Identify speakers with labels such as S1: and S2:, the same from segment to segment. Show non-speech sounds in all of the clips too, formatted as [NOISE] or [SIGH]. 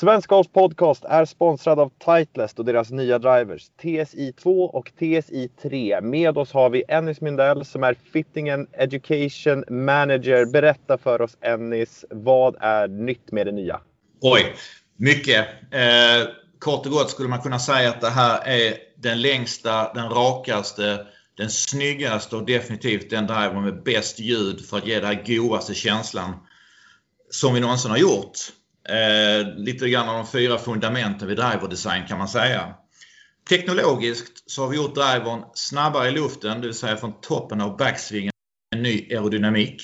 S1: Svensk Golf Podcast är sponsrad av Titleist och deras nya drivers TSI2 och TSI3. Med oss har vi Ennis Mindell som är Fitting and Education Manager. Berätta för oss Ennis, vad är nytt med det nya?
S2: Oj, mycket. Eh, kort och gott skulle man kunna säga att det här är den längsta, den rakaste, den snyggaste och definitivt den driver med bäst ljud för att ge den här godaste känslan som vi någonsin har gjort. Eh, lite grann av de fyra fundamenten vid driverdesign kan man säga. Teknologiskt så har vi gjort drivern snabbare i luften, det vill säga från toppen av backsvingen, en ny aerodynamik.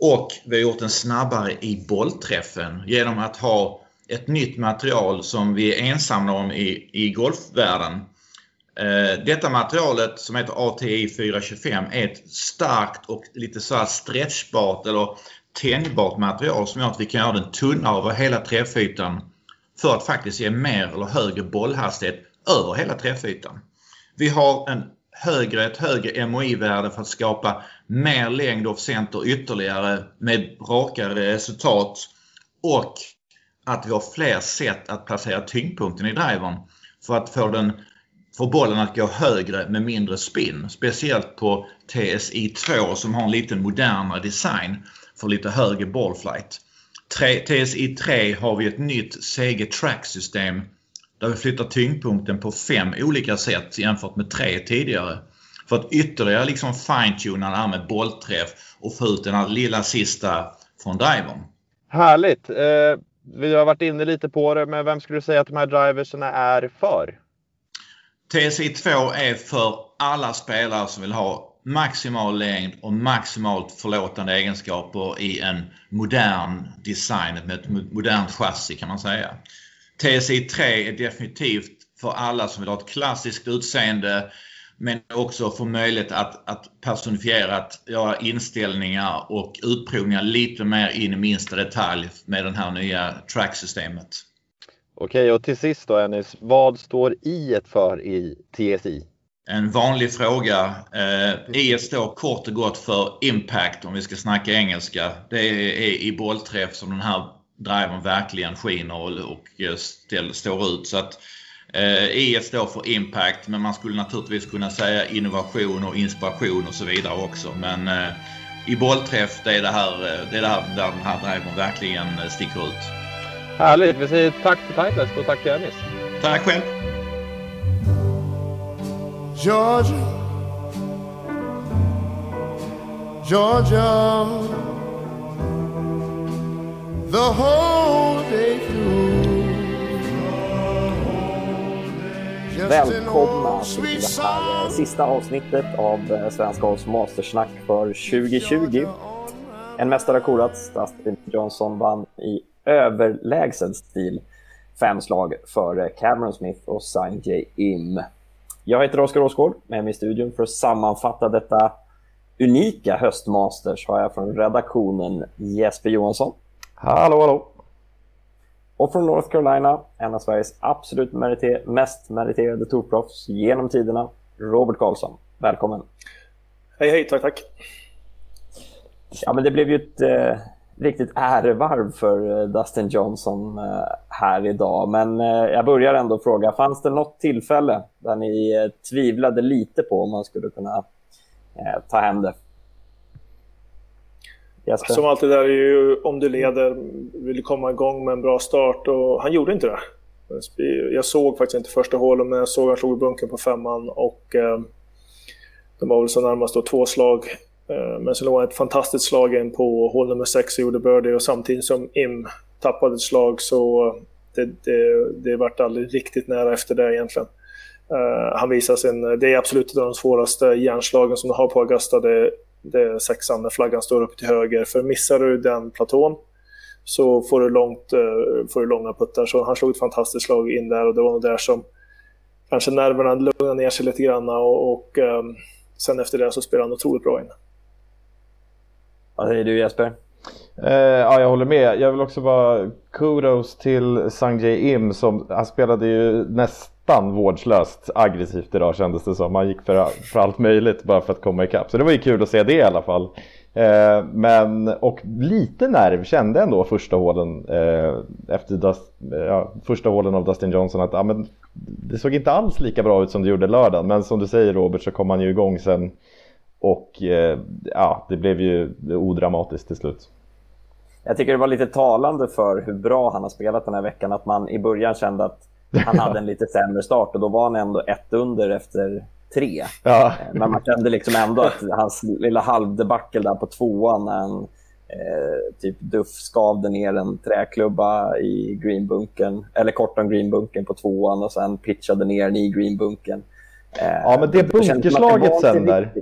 S2: Och vi har gjort den snabbare i bollträffen genom att ha ett nytt material som vi är ensamma om i, i golfvärlden. Eh, detta materialet som heter ATI 425 är ett starkt och lite så här stretchbart eller tänjbart material som gör att vi kan göra den tunnare över hela träffytan för att faktiskt ge mer eller högre bollhastighet över hela träffytan. Vi har en högre, ett högre MOI-värde för att skapa mer längd och center ytterligare med rakare resultat och att vi har fler sätt att placera tyngdpunkten i drivern för att få den få bollen att gå högre med mindre spin. Speciellt på TSI 2 som har en lite modernare design för lite högre ballflight. TSI 3 har vi ett nytt Sege Track-system där vi flyttar tyngdpunkten på fem olika sätt jämfört med tre tidigare. För att ytterligare liksom fine-tuna det här med bollträff och få ut den här lilla sista från drivern.
S1: Härligt! Eh, vi har varit inne lite på det, men vem skulle du säga att de här driverserna är för?
S2: TSI2 är för alla spelare som vill ha maximal längd och maximalt förlåtande egenskaper i en modern design med ett modernt chassi kan man säga. TSI 3 är definitivt för alla som vill ha ett klassiskt utseende men också få möjlighet att, att personifiera, att göra inställningar och utprovningar lite mer in i minsta detalj med det här nya tracksystemet.
S1: Okej, och till sist då Ennis, vad står I för i TSI?
S2: En vanlig fråga. Eh, I står kort och gott för impact om vi ska snacka engelska. Det är i bollträff som den här driven verkligen skiner och, och ställ, står ut. Så att, eh, I står för impact men man skulle naturligtvis kunna säga innovation och inspiration och så vidare också. Men eh, i bollträff det är det här, det är det här där den här driven verkligen sticker ut.
S1: Härligt! Vi säger tack till Titleist och tack till Ennis.
S2: Tack själv!
S3: Georgia, Georgia, the whole day through.
S4: Välkomna till det här sista avsnittet av eh, Svenska Golfs Mastersnack för 2020. En mästare har korats. Dustin Johnson vann i överlägsen stil fem slag före Cameron Smith och Sanjay Im. Jag heter Oskar Åsgård, med mig i studion för att sammanfatta detta unika höstmasters har jag från redaktionen Jesper Johansson.
S1: Hallå, hallå!
S4: Och från North Carolina, en av Sveriges absolut meriter mest meriterade tourproffs genom tiderna, Robert Karlsson. Välkommen!
S5: Hej, hej, tack, tack!
S4: Ja, men det blev ju ett eh, riktigt ärevarv för eh, Dustin Johnson eh, här idag. Men eh, jag börjar ändå fråga, fanns det något tillfälle där ni eh, tvivlade lite på om man skulle kunna eh, ta hem det?
S5: Jesper? Som alltid är ju om du leder, vill komma igång med en bra start och han gjorde inte det. Jag såg faktiskt inte första hålet, men jag såg att han slog i bunken på femman och eh, de var väl så närmast då två slag Eh, men sen låg han ett fantastiskt slag in på hål nummer sex och gjorde birdie och samtidigt som Im tappade ett slag så det, det, det vart aldrig riktigt nära efter det egentligen. Uh, han visar sin, det är absolut ett av de svåraste järnslagen som du har på Augusta. Det, det är sexan när flaggan står upp till höger. För missar du den platån så får du, långt, uh, får du långa puttar. Så han slog ett fantastiskt slag in där och det var nog där som kanske nerverna lugnade ner sig lite grann och, och um, sen efter det så spelade han otroligt bra in.
S4: Vad säger du Jesper?
S1: Eh, ja, jag håller med. Jag vill också bara kudos till Sanjay Im som han spelade ju nästan vårdslöst aggressivt idag kändes det som. Han gick för, för allt möjligt bara för att komma ikapp. Så det var ju kul att se det i alla fall. Eh, men, och lite nerv kände jag ändå första hålen eh, efter Dust, eh, ja, första hålen av Dustin Johnson att ja, men, det såg inte alls lika bra ut som det gjorde lördagen. Men som du säger Robert så kom han ju igång sen och eh, ja, det blev ju odramatiskt till slut.
S4: Jag tycker det var lite talande för hur bra han har spelat den här veckan. Att man i början kände att han hade en lite sämre start och då var han ändå ett under efter tre.
S1: Ja.
S4: Men man kände liksom ändå att hans lilla halvdebacle där på tvåan när han eh, typ duff skavde ner en träklubba i greenbunken, eller kort om greenbunken på tvåan och sen pitchade ner den i greenbunken.
S1: Eh, ja, men det bunkerslaget sen där.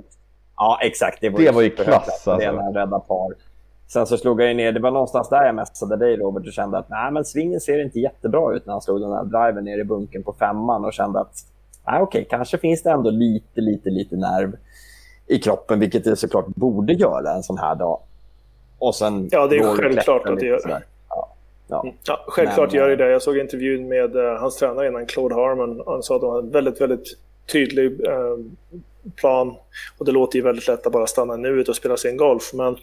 S4: Ja, exakt.
S1: Det var, det var ju klass alltså.
S4: Det är när han räddade par. Sen så slog jag ner, det var någonstans där jag messade dig Robert och kände att nej, men svingen ser inte jättebra ut när han slog den där driven ner i bunken på femman och kände att nej, okej, kanske finns det ändå lite, lite, lite nerv i kroppen, vilket det såklart borde göra en sån här dag. Och sen
S5: ja, det är självklart att det gör. Ja. Ja. Mm. ja. självklart men, gör det det. Jag såg intervjun med uh, hans tränare innan, Claude Harmon. Han sa att de hade en väldigt, väldigt tydlig uh, plan. Och det låter ju väldigt lätt att bara stanna nu och spela sin golf. Men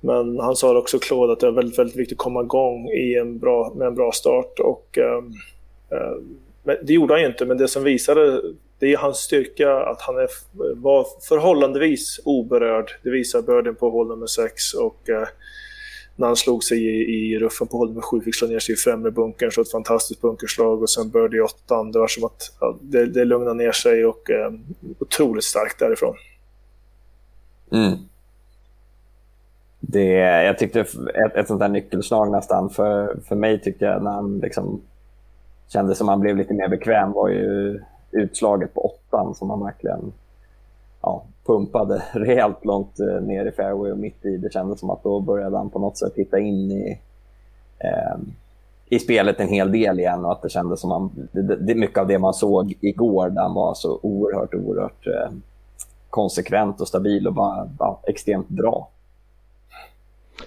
S5: men han sa också, Claude, att det är väldigt, väldigt viktigt att komma igång i en bra, med en bra start. Och, eh, det gjorde han ju inte, men det som visade det är hans styrka att han är, var förhållandevis oberörd. Det visar börden på hål nummer 6 och eh, när han slog sig i, i ruffen på hål nummer 7 fick slå ner sig i främre bunkern, så ett fantastiskt bunkerslag och sen birdie i åttan. Det var som att ja, det, det lugnade ner sig och eh, otroligt starkt därifrån.
S4: Mm det, jag tyckte ett, ett sånt där nyckelslag nästan, för, för mig tyckte jag när han liksom kände som han blev lite mer bekväm var ju utslaget på åttan som han verkligen ja, pumpade [LAUGHS] rejält långt eh, ner i fairway och mitt i. Det kändes som att då började han på något sätt titta in i, eh, i spelet en hel del igen och att det kändes som att det, det, mycket av det man såg igår där han var så oerhört, oerhört eh, konsekvent och stabil och bara ja, extremt bra.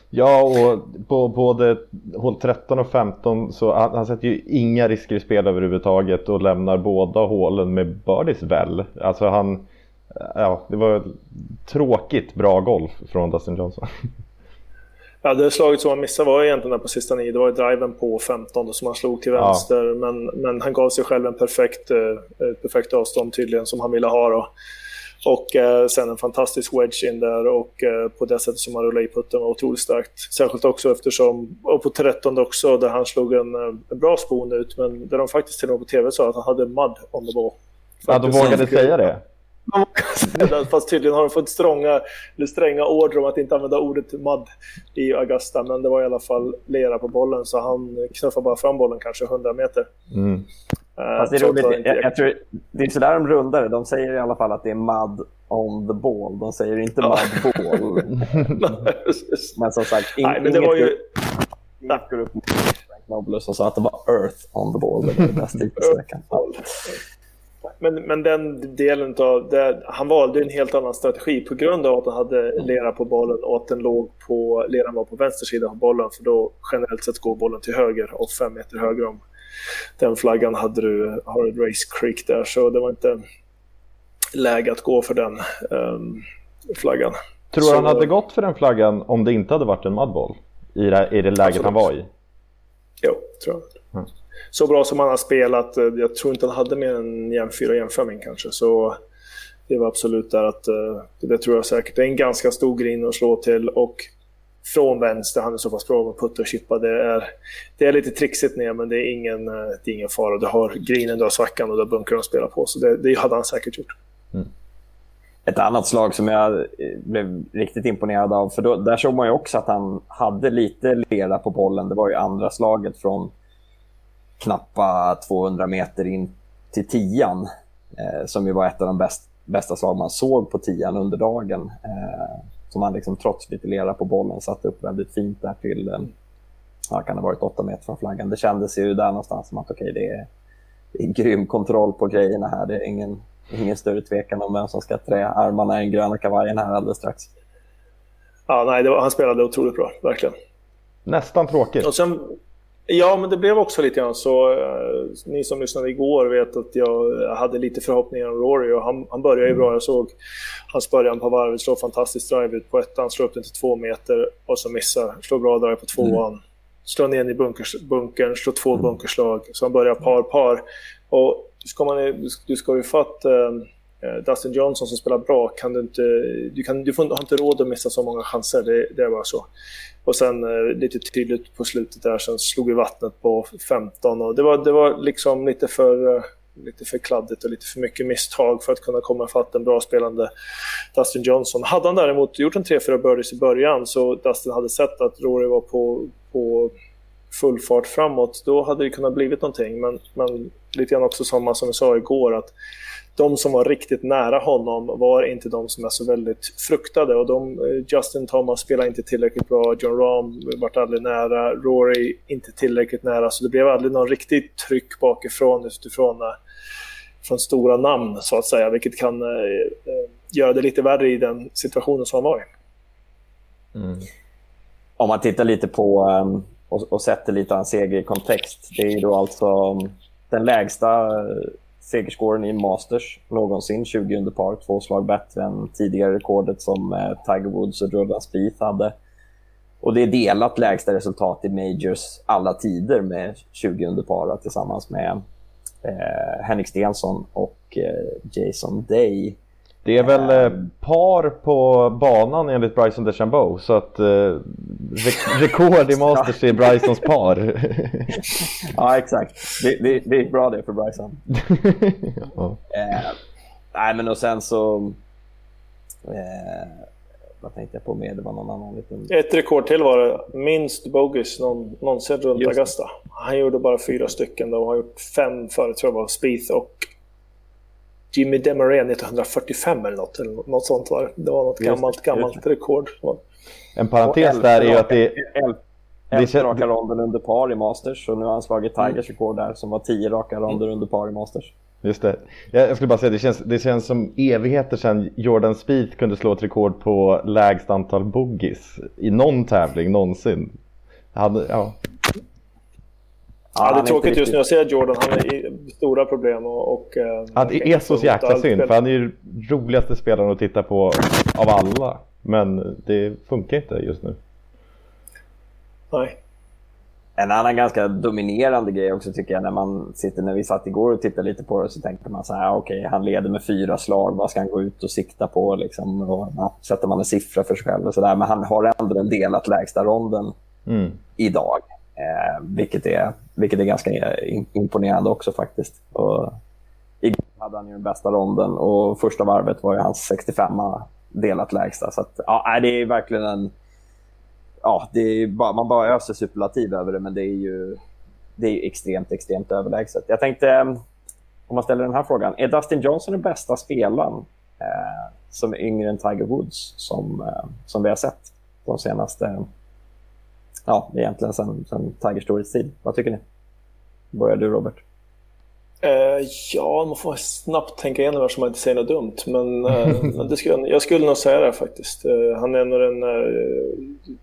S1: Ja, och på både hål 13 och 15 så han, han sätter ju inga risker i spel överhuvudtaget och lämnar båda hålen med birdies väl. Alltså han, ja, det var tråkigt bra golf från Dustin Johnson.
S5: Ja, det slaget som han missade var egentligen på sista nio. Det var driven på 15 som han slog till vänster. Ja. Men, men han gav sig själv en perfekt, eh, ett perfekt avstånd tydligen som han ville ha. Då. Och eh, sen en fantastisk wedge in där och eh, på det sättet som han rullade i putten var otroligt starkt. Särskilt också eftersom, och på 13 också, där han slog en, eh, en bra spon ut, men där de faktiskt till och med på TV sa att han hade mud on the ball.
S1: Ja, de vågade säga det?
S5: Fast tydligen har de fått strånga, eller stränga order om att inte använda ordet mud i Augusta. Men det var i alla fall lera på bollen, så han knuffade bara fram bollen kanske 100 meter. Mm.
S4: Fast det är roligt. Jag, jag tror, det är sådär de rundar det. De säger i alla fall att det är mud on the ball. De säger inte mud ball. [LAUGHS] men som sagt, in, Nej, men det inget, var ju... inget går upp Frank Noble som sa att det var earth on the ball. Det var det bästa
S5: men, men den delen av det, han valde en helt annan strategi på grund av att han hade lera på bollen och att den låg på, leran var på vänster sida av bollen för då generellt sett går bollen till höger och fem meter höger om den flaggan hade du, har du Race Creek där, så det var inte läge att gå för den um, flaggan.
S1: Tror du han hade gått för den flaggan om det inte hade varit en mudball? I det, i det läget absolut. han var i?
S5: Jo, tror jag. Mm. Så bra som han har spelat, eh, jag tror inte han hade mer än jämn 4 jämn kanske. Så det var absolut där att, eh, det tror jag säkert. Det är en ganska stor green att slå till och från vänster. Han är så pass bra med putta och chippa. Det är, det är lite trixigt ner, men det är ingen, eh, det är ingen fara. Du har greenen, du har svackan och du har bunkern att spela på. Så det, det hade han säkert gjort. Mm.
S4: Ett annat slag som jag eh, blev riktigt imponerad av, för då, där såg man ju också att han hade lite lera på bollen. Det var ju andra slaget från knappa 200 meter in till tian, eh, som ju var ett av de bäst, bästa slag man såg på tian under dagen. Eh, som han liksom, trots lite lera på bollen satte upp väldigt fint där till, eh, ja, kan ha varit åtta meter från flaggan. Det kändes ju där någonstans som att okay, det, är, det är grym kontroll på grejerna här. Det är ingen, ingen större tvekan om vem som ska trä armarna i den gröna kavajen här alldeles strax.
S5: Ja, nej, var, han spelade otroligt bra, verkligen.
S1: Nästan tråkigt.
S5: Och sen, Ja, men det blev också lite grann så. Uh, ni som lyssnade igår vet att jag hade lite förhoppningar om Rory och han, han började ju bra. Jag såg hans början på varvet, slår fantastiskt drive ut på ettan, slår upp den till två meter och så missar. Slår bra drive på tvåan. Mm. Slår ner i bunkers, bunkern, slår två mm. bunkerslag. Så han börjar par-par. Och ska man, du ska ju fatt uh, Eh, Dustin Johnson som spelar bra, kan du inte, du, kan, du får, har inte råd att missa så många chanser. Det, det är bara så. Och sen eh, lite tydligt på slutet där, sen slog vi vattnet på 15 och det var, det var liksom lite för, eh, lite för kladdigt och lite för mycket misstag för att kunna komma ifatt en bra spelande Dustin Johnson. Hade han däremot gjort en 3-4 birdies i början så Dustin hade sett att Rory var på, på full fart framåt, då hade det kunnat blivit någonting. Men, men lite grann också samma som vi sa igår, att de som var riktigt nära honom var inte de som är så väldigt fruktade. Och de, eh, Justin Thomas spelade inte tillräckligt bra, John Rahm vart aldrig nära, Rory inte tillräckligt nära. Så det blev aldrig någon riktigt tryck bakifrån utifrån eh, från stora namn så att säga, vilket kan eh, eh, göra det lite värre i den situationen som han var i.
S4: Mm. Om man tittar lite på ehm, och, och, sätter lite hans seger i kontext. Det är ju då alltså ehm, den lägsta segerskåren i Masters någonsin, 20 under par, två slag bättre än tidigare rekordet som eh, Tiger Woods och Jordan Spieth hade. Och det är delat lägsta resultat i Majors alla tider med 20 under par tillsammans med eh, Henrik Stenson och eh, Jason Day.
S1: Det är väl eh, par på banan enligt Bryson DeChambeau så att eh, re [LAUGHS] rekord i Masters är Brysons par. [LAUGHS]
S4: ja exakt, det, det, det är bra det för Bryson. [LAUGHS] ja. eh, nej men och sen så... Eh, vad tänkte jag på mer? Det var någon annan liten...
S5: Ett rekord till var det. Minst bogeys någon, någonsin runt Augusta. Han gjorde bara fyra stycken då. Han har gjort fem före tror jag var Spieth och Jimmy Demarais 1945 eller något, eller något sånt var det. Var något gammalt, gammalt rekord.
S1: En parentes där är ju att det...
S4: Elfte raka ronden under par i Masters och nu har han slagit Tigers mm. rekord där som var tio raka ronder mm. under par i Masters.
S1: Just det. Jag skulle bara säga det känns, det känns som evigheter sedan Jordan Spieth kunde slå ett rekord på lägst antal boogies i någon tävling någonsin. Han, ja,
S5: Ja, det är tråkigt just nu att se Jordan. Han har stora problem. Och, och,
S1: eh, ja, det är så jäkla synd. För han är ju roligaste spelaren att titta på av alla. Men det funkar inte just nu.
S5: Nej.
S4: En annan ganska dominerande grej också tycker jag när man sitter, när vi satt igår och tittade lite på det så tänkte man så här, okej, okay, han leder med fyra slag, vad ska han gå ut och sikta på liksom? Och, ja, sätter man en siffra för sig själv och sådär. Men han har ändå den delat lägsta ronden mm. idag. Eh, vilket, är, vilket är ganska imponerande också faktiskt. Och igår hade han ju den bästa ronden och första varvet var ju hans 65 delat lägsta. Så att, ja, det är verkligen en... Ja, det är bara, man bara öser superlativ över det, men det är ju det är extremt, extremt överlägset. Jag tänkte, eh, om man ställer den här frågan, är Dustin Johnson den bästa spelaren eh, som är yngre än Tiger Woods som, eh, som vi har sett de senaste ja, egentligen sen, sen Tiger Storys tid. Vad tycker ni? Börjar du Robert?
S5: Uh, ja, man får snabbt tänka igenom så man inte säger något dumt. Men, [LAUGHS] uh, det skulle, jag skulle nog säga det faktiskt. Uh, han är nog en...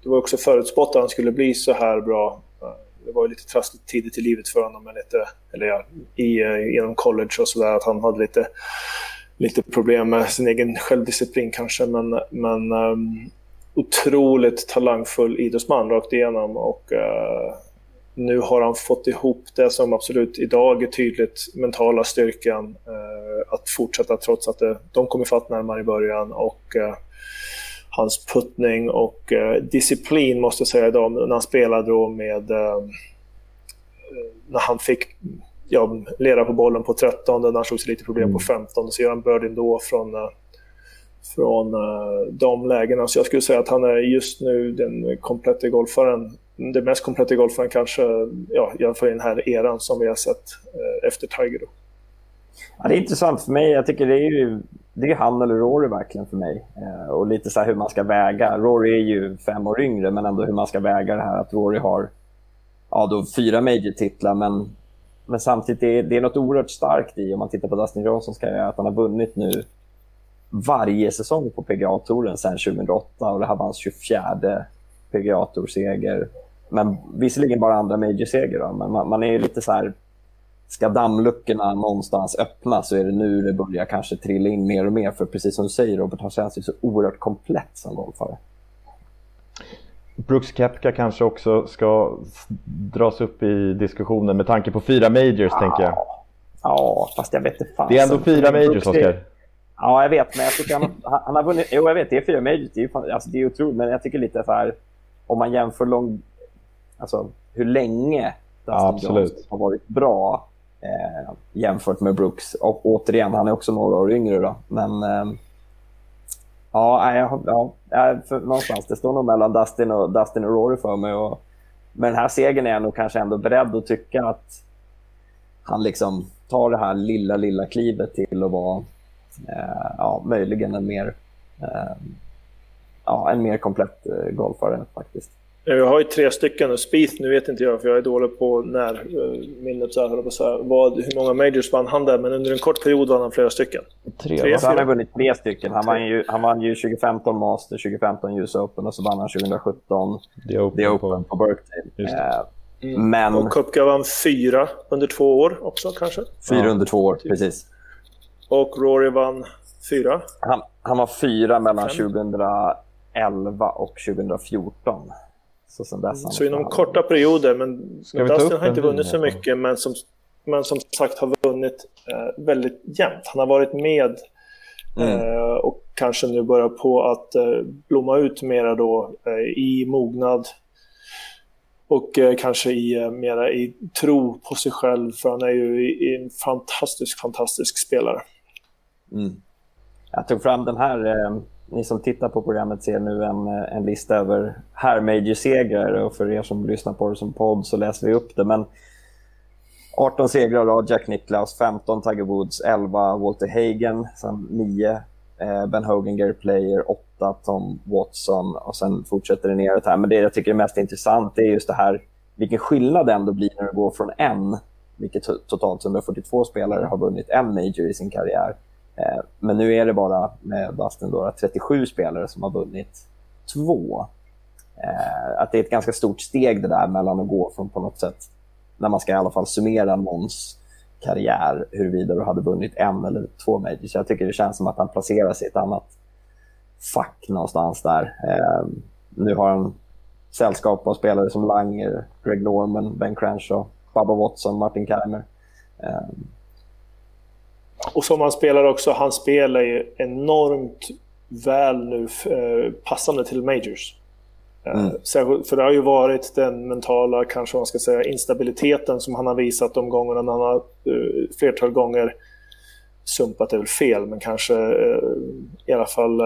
S5: det var också förutspått att han skulle bli så här bra. det var ju lite trassligt tidigt i livet för honom, men lite, eller ja, i, genom college och sådär, att han hade lite, lite problem med sin egen självdisciplin kanske. Men, men um, otroligt talangfull idrottsman rakt igenom och uh, nu har han fått ihop det som absolut idag är tydligt, mentala styrkan uh, att fortsätta trots att det, de kom ifatt närmare i början och uh, hans puttning och disciplin måste jag säga idag när han spelade då med när han fick ja, lera på bollen på 13 när han slog sig lite problem mm. på 15 så gör han birdien då från från uh, de lägena. Så jag skulle säga att han är just nu den kompletta golfaren, den mest kompletta golfaren kanske, ja, i alla fall i den här eran som vi har sett uh, efter Tiger.
S4: Ja, det är intressant för mig. Jag tycker det är ju det är han eller Rory verkligen för mig. Uh, och lite så hur man ska väga. Rory är ju fem år yngre, men ändå hur man ska väga det här att Rory har ja, då fyra major-titlar, men, men samtidigt det är det är något oerhört starkt i, om man tittar på Dustin Johnsons karriär, att han har vunnit nu varje säsong på PGA-touren sedan 2008 och det här var hans 24 PGA-tourseger. men visserligen bara andra major-seger. Men man, man, är ju lite så här... Ska dammluckorna någonstans öppna så är det nu det börjar kanske trilla in mer och mer. För precis som du säger, Robert, han känns ju så oerhört komplett som golfare.
S1: Brooks Kepka kanske också ska dras upp i diskussionen med tanke på fyra majors, ja. tänker jag.
S4: Ja, fast jag vet inte fan.
S1: Det är ändå fyra majors, Oskar.
S4: Ja, jag vet, men jag tycker han, han har vunnit... Jo, jag vet, det är fyra majors. Det är, ju, alltså, det är otroligt, men jag tycker lite så här... Om man jämför lång, alltså, hur länge Dustin ja, Johnson har varit bra eh, jämfört med Brooks. Och återigen, han är också några år yngre då. Men eh, ja, ja, ja för, någonstans. Det står nog mellan Dustin och, Dustin och Rory för mig. Och, med den här segern är jag nog kanske ändå beredd att tycka att han liksom tar det här lilla, lilla klivet till att vara ja, möjligen en mer, eh, ja, en mer komplett eh, golfare faktiskt.
S5: Jag har ju tre stycken. Spieth, nu vet inte jag för jag är dålig på när eh, minnet så här, på så här, vad, hur många majors vann han där, men under en kort period vann han flera stycken.
S4: Tre, tre han har vunnit tre stycken. Han vann, ju, han vann ju 2015 Master, 2015 US Open och så vann han 2017 The Open, The Open på, på Birkdale. Eh,
S5: mm. Men... Och Kupka vann fyra under två år också kanske?
S4: Fyra ja. under två år, typ. precis.
S5: Och Rory vann fyra?
S4: Han, han var fyra mellan Fem. 2011 och 2014.
S5: Så, sen dess så inom korta perioder, men Dustin har inte vunnit så mycket, men som, men som sagt har vunnit eh, väldigt jämnt. Han har varit med mm. eh, och kanske nu börjar på att eh, blomma ut mera då eh, i mognad och eh, kanske i, mera i tro på sig själv, för han är ju en fantastisk, fantastisk spelare.
S4: Mm. Jag tog fram den här eh, ni som tittar på programmet ser nu en, eh, en lista över här major-segrar och för er som lyssnar på det som podd så läser vi upp det. Men 18 segrar av Jack Nicklaus, 15 Tiger Woods, 11 Walter Hagen, sen 9 eh, Ben Hogan, Gary Player, 8 Tom Watson och sen fortsätter det neråt här. Men det jag tycker är mest intressant är just det här vilken skillnad det ändå blir när det går från en, vilket totalt 142 spelare har vunnit en major i sin karriär, Eh, men nu är det bara med Dustin då, 37 spelare som har vunnit två. Eh, att det är ett ganska stort steg det där mellan att gå från på något sätt, när man ska i alla fall summera någons karriär, huruvida du hade vunnit en eller två majors. Jag tycker det känns som att han placerar sig i ett annat fack någonstans där. Eh, nu har han sällskap av spelare som Langer, Greg Norman, Ben Crenshaw, Bubba Watson, Martin Keimer.
S5: Och som han spelar också, han spelar ju enormt väl nu eh, passande till Majors. Eh, mm. För det har ju varit den mentala, kanske man ska säga, instabiliteten som han har visat de gångerna när han har uh, flertal gånger sumpat är väl fel, men kanske i alla fall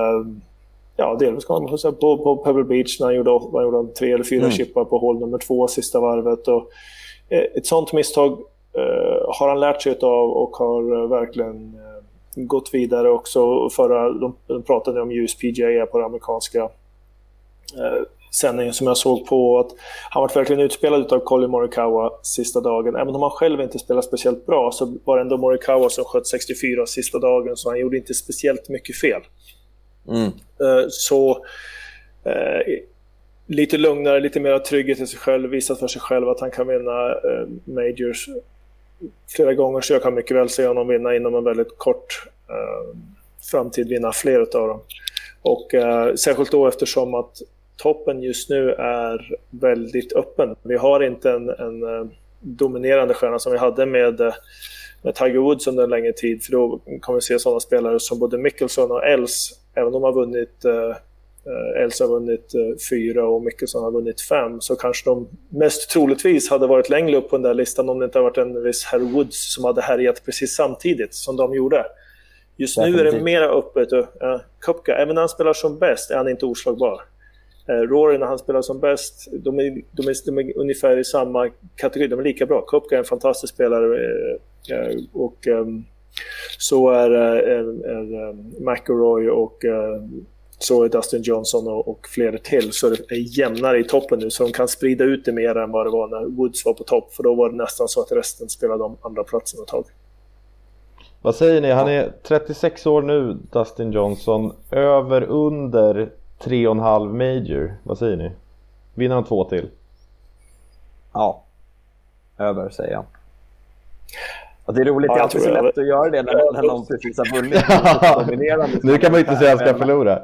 S5: ja, delvis kan man säga på, på Pebble Beach när han gjorde, han gjorde tre eller fyra mm. chippar på hål nummer två sista varvet. Och, ett sånt misstag Eh, har han lärt sig av och har eh, verkligen eh, gått vidare också. Förra, de, pratade om USPGA på den amerikanska sändningen som jag såg på. att Han var verkligen utspelad av Colin Morikawa sista dagen. Även om han själv inte spelade speciellt bra så var det ändå Morikawa som sköt 64 sista dagen så han gjorde inte speciellt mycket fel. Mm. Så lite lugnare, lite mer trygghet i sig själv, visat för sig själv att han kan vinna Majors flera gånger så jag kan mycket väl se honom vinna inom en väldigt kort eh, framtid, vinna fler av dem. Och eh, särskilt då eftersom att toppen just nu är väldigt öppen. Vi har inte en, en eh, dominerande stjärna som vi hade med, eh, med Tiger Woods under en längre tid. För då kommer vi se sådana spelare som både Mickelson och Els, även om de har vunnit Eh, Elsa har vunnit eh, fyra och Mickelson har vunnit fem, så kanske de mest troligtvis hade varit längre upp på den där listan om det inte hade varit en viss herr Woods som hade härjat precis samtidigt som de gjorde. Just nu är det mera öppet. Uh, Kupka, även när han spelar som bäst är han inte oslagbar. Uh, Rory när han spelar som bäst, de är, de, är, de är ungefär i samma kategori, de är lika bra. Kupka är en fantastisk spelare uh, och um, så är, är, är McElroy och så är Dustin Johnson och, och flera till. Så det är jämnare i toppen nu, så de kan sprida ut det mer än vad det var när Woods var på topp. För då var det nästan så att resten spelade om andra platsen ett tag.
S1: Vad säger ni? Han är 36 år nu, Dustin Johnson. Över, under 3,5 major. Vad säger ni? Vinner han två till?
S4: ja, över säger jag. Och det är roligt,
S5: Ja,
S4: det är alltid så lätt att göra det när, när någon precis har vunnit. [LAUGHS] Dominerande.
S1: nu kan man ju inte säga att han ska förlora.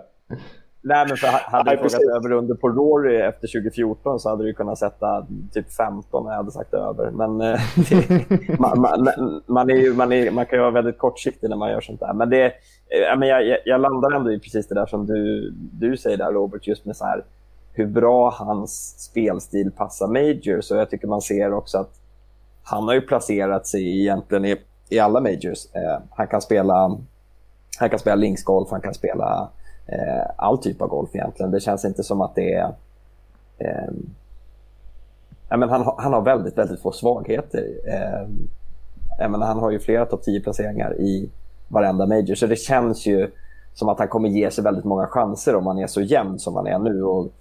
S4: Nej, men för ha- hade du frågat över under på Rory efter 2014 så hade du kunnat sätta typ 15 när jag hade sagt över. Men eh, [LAUGHS] det, man, man, man, är ju, man, är, man kan ju vara väldigt kortsiktig när man gör sånt där. Men, det, eh, men jag, jag, jag landar ändå i precis det där som du, du säger där Robert, just med så här, hur bra hans spelstil passar Majors. Och jag tycker man ser också att han har ju placerat sig egentligen i, i alla Majors. Eh, han kan spela han kan spela linksgolf, han kan spela eh, all typ av golf egentligen. Det känns inte som att det är... Eh, ja, men han, han har väldigt, väldigt få svagheter. Eh, menar, han har ju flera topp 10-placeringar i varenda major, så det känns ju som att han kommer ge sig väldigt många chanser om han är så jämn som han är nu. Och,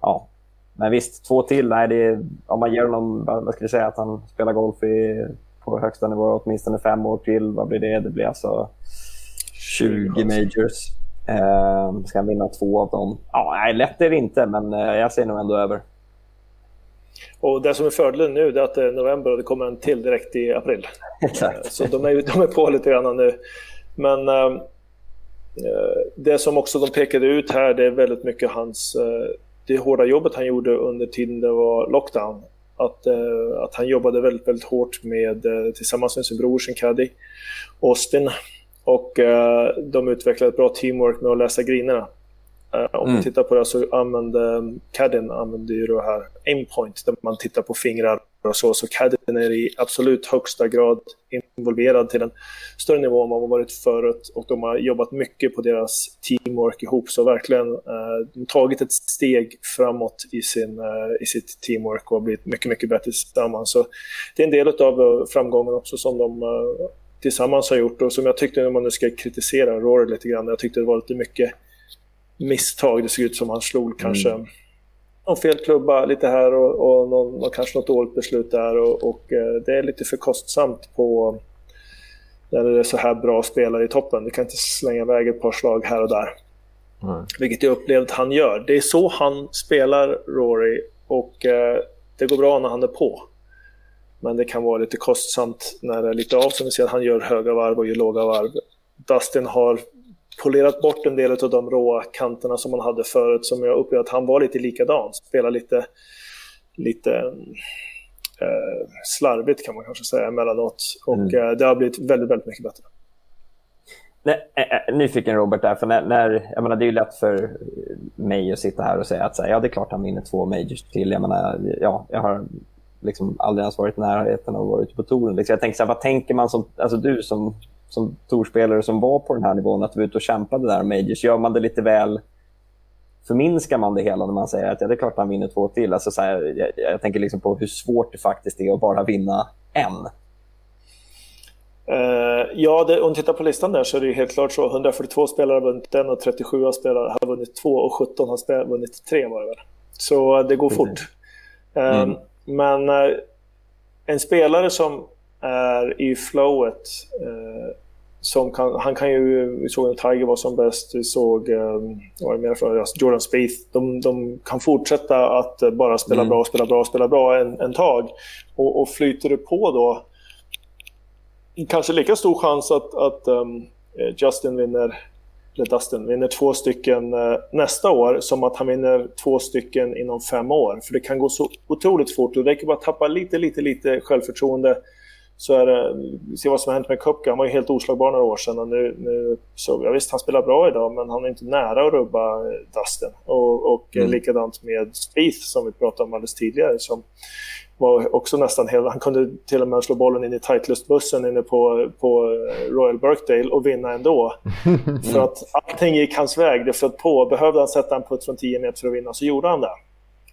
S4: ja. Men visst, två till. Nej, det är, om man ger honom, vad ska jag säga, att han spelar golf i, på högsta nivå åtminstone fem år till. Vad blir det? Det blir alltså 20 majors. Eh, ska han vinna två av dem? Ja, nej, lätt är det inte, men eh, jag säger nog ändå över.
S5: Och det som är fördelen nu är att det är november och det kommer en till direkt i april. [LAUGHS]
S4: Exakt.
S5: Så de är, de är på lite grann nu. Men eh, eh, det som också de pekade ut här det är väldigt mycket hans, eh, det hårda jobbet han gjorde under tiden det var lockdown. Att, eh, att han jobbade väldigt, väldigt hårt med, eh, tillsammans med sin bror, sin caddy, Austin. Och eh, de utvecklade ett bra teamwork med att läsa grinerna. Eh, om
S4: Mm.
S5: man tittar på det så använde Caddin använde ju det här aimpoint där man tittar på fingrar och så. Så Caddin är i absolut högsta grad involverad till en större nivå än vad man varit förut och de har jobbat mycket på deras teamwork ihop. Så verkligen eh, tagit ett steg framåt i, sin, eh, i sitt teamwork och har blivit mycket, mycket bättre tillsammans. Så det är en del av framgången också som de eh, tillsammans har gjort och som jag tyckte när man nu ska kritisera Rory lite grann. Jag tyckte det var lite mycket misstag. Det såg ut som han slog kanske någon fel klubba lite här och, och, någon, och kanske något dåligt beslut där. Och, och eh, det är lite för kostsamt på när det är så här bra spelare i toppen. Du kan inte slänga iväg ett par slag här och där. Vilket jag upplevde att han gör. Det är så han spelar, Rory. Och eh, det går bra när han är på. Men det kan vara lite kostsamt när det är lite av. Som vi ser han gör höga varv och gör låga varv. Dustin har polerat bort en del av de råa kanterna som han hade förut. Som jag upplevde att han var lite likadan. Spelar lite, lite eh, slarvigt kan man kanske säga emellanåt. Och eh, det har blivit väldigt, väldigt mycket bättre.
S4: Nej, äh, äh, nyfiken Robert där, för när, när, jag menar, det är ju lätt för mig att sitta här och säga att här, ja, det är klart han vinner två majors till. Jag menar, ja, jag har liksom aldrig ens varit i närheten av att vara ute på touren. Liksom, jag tänker så här, vad tänker man som, alltså du som, som tourspelare som var på den här nivån, att du var ute och kämpade där med majors, gör man det lite väl förminskar man det hela när man säger att ja, det är klart han vinner två till. Alltså, så här, jag, jag tänker liksom på hur svårt det faktiskt är att bara vinna en.
S5: Eh, ja, det, om du tittar på listan där så är det helt klart så. 142 spelare har vunnit en och 37 spelare har vunnit två och 17 har vunnit tre var det väl. Så det går fort. Eh,
S4: Mm.
S5: Men eh, en spelare som är i flowet eh, som kan, han kan ju, vi såg när Tiger var som bäst, vi såg, eh, vad mer för, Jordan Spieth. De, de kan fortsätta att bara spela
S4: Mm.
S5: bra, spela bra, spela bra en, en tag. Och, och flyter det på då kanske lika stor chans att, att um, Justin vinner, Dustin vinner två stycken uh, nästa år som att han vinner två stycken inom fem år. För det kan gå så otroligt fort och det räcker bara att tappa lite, lite, lite självförtroende så är det, ser vad som har hänt med Kupka. Han var ju helt oslagbar några år sedan och nu, nu så, ja, visst han spelar bra idag men han är inte nära att rubba eh, Dustin. Och, och mm. likadant med Spieth som vi pratade om alldeles tidigare som var också nästan hel, han kunde till och med slå bollen in i Titleist-bussen inne på, på Royal Birkdale och vinna ändå. [LAUGHS] För att allting gick hans väg, det flöt på. Behövde han sätta en putt från 10 meter för att vinna så gjorde han det.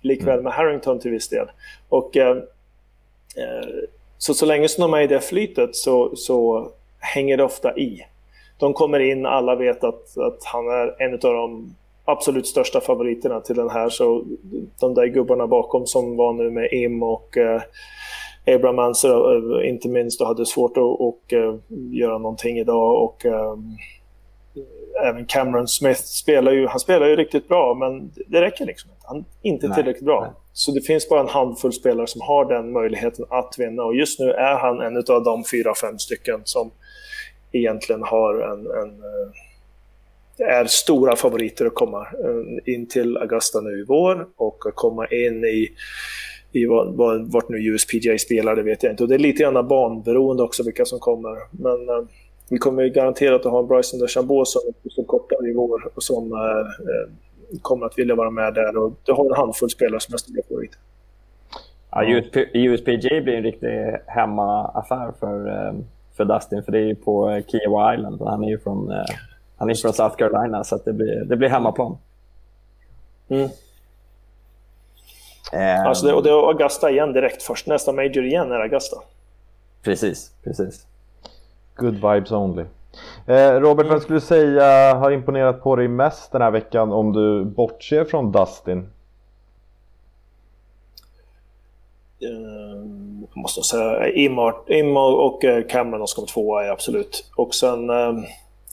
S5: Likväl med Harrington till viss del. Och, eh, så, så länge som de är i det flytet så, så hänger det ofta i. De kommer in, alla vet att, att han är en av de absolut största favoriterna till den här. Så de där gubbarna bakom som var nu med Im och eh, Abraham Anser, eh, inte minst, och hade svårt att och, eh, göra någonting idag. Och, eh, även Cameron Smith spelar ju, han spelar ju riktigt bra, men det räcker liksom inte. Han är inte
S4: Nej,
S5: tillräckligt bra.
S4: nej.
S5: Så det finns bara en handfull spelare som har den möjligheten att vinna. Och just nu är han en av de fyra, fem stycken som egentligen har en, en eh, är stora favoriter att komma eh, in till Augusta nu i vår och att komma in i, i vart nu USPGA spelar, det vet jag inte. Och det är lite grann banberoende också vilka som kommer. Men eh, vi kommer ju garanterat att ha en Bryson DeChambeau som som kortare i vår och som eh, eh, kommer att vilja vara med där. Och du har en handfull spelare som är stora favoriter.
S4: Ja, USPGA blir en riktig hemmaaffär för, eh, för Dustin, för det är ju på Kiowa Island. och Han är ju från, eh, han är från South Carolina, så att det, blir, det blir hemmaplan.
S5: Mm.
S4: Eh,
S5: Alltså det, och det är Augusta igen direkt först. Nästa major igen är Augusta.
S4: Precis, precis.
S1: Good vibes only. Eh, Robert, vad skulle du säga har imponerat på dig mest den här veckan om du bortser från Dustin?
S5: Eh, jag måste säga Imma och Cameron som kommer tvåa är absolut. Och sen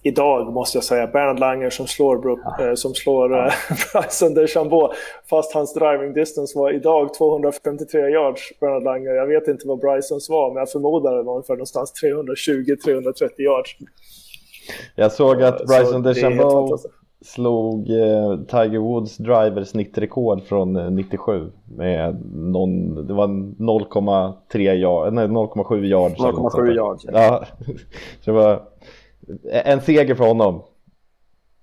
S5: idag måste jag säga Bernard Langer som slår, Brook, eh, som slår eh, [LAUGHS] Bryson DeChambeau. Fast hans driving distance var idag 253 yards, Bernard Langer. Jag vet inte vad Brysons var, men jag förmodar det var ungefär någonstans 320-330 yards.
S1: Jag såg att
S5: Så
S1: Bryson
S5: helt
S1: DeChambeau slog eh, Tiger Woods driver snittrekord från eh, 97 med någon, det var 0,3 yard, nej 0,7 yards. eller något sånt
S4: 0,7
S1: där.
S4: yards.
S1: Ja, [LAUGHS] så det var en seger för honom.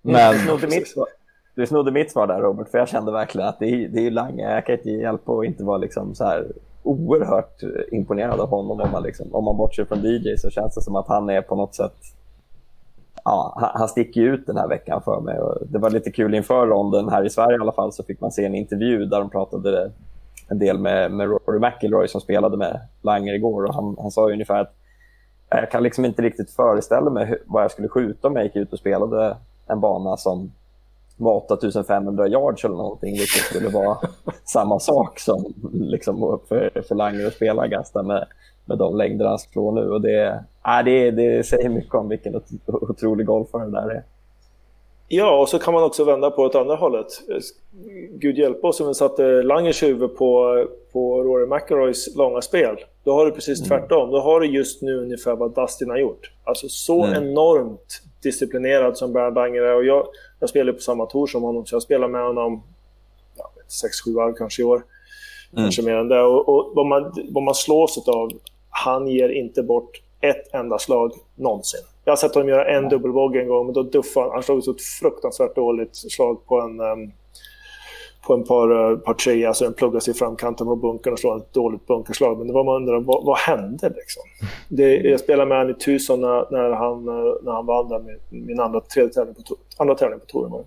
S1: Men
S4: Du snodde, mitt svar. du snodde mitt svar där Robert, för jag kände verkligen att det är, det är Lange. Jag kan inte hjälpa att inte vara liksom så här oerhört imponerad av honom. Om man, liksom, om man bortser från DJ så känns det som att han är på något sätt... Ja, han, sticker ut den här veckan för mig. Och det var lite kul inför ronden här i Sverige i alla fall så fick man se en intervju där de pratade en del med, med Rory McIlroy som spelade med Langer igår. Och han, han sa ju ungefär att jag kan liksom inte riktigt föreställa mig hur, vad jag skulle skjuta om jag gick ut och spelade en bana som var 8500 yards eller någonting, vilket skulle vara [LAUGHS] samma sak som liksom, för, för Langer att spela Augusta med, med de längder han slår nu. Och det, äh, det, det säger mycket om vilken ot- otrolig golfare det där är.
S5: Ja, och så kan man också vända på ett andra hållet. Gud hjälp oss om vi satte Langers huvud på, på Rory McIlroys långa spel. Då har du precis tvärtom. Då har du just nu ungefär vad Dustin har gjort. Alltså så enormt disciplinerad som Bernard Langer är. Och jag, jag spelar på samma tour som honom, så jag spelar med honom 6-7 varv kanske i år. Kanske mer än det. Och, och vad, man, vad man slås av, han ger inte bort ett enda slag någonsin. Jag har sett honom göra en dubbelbogey en gång, men då duffade han. Han slog så ett fruktansvärt dåligt slag på en, ehm, på en par, eh, par tre. Alltså den pluggas i framkanten på bunkern och slår ett dåligt bunkerslag. Men det var man undrar, vad, vad hände liksom? Det, jag spelade med honom i Tucson när, när, han, eh, när han vann där med min andra, tredje tävling på, andra tävling på touren.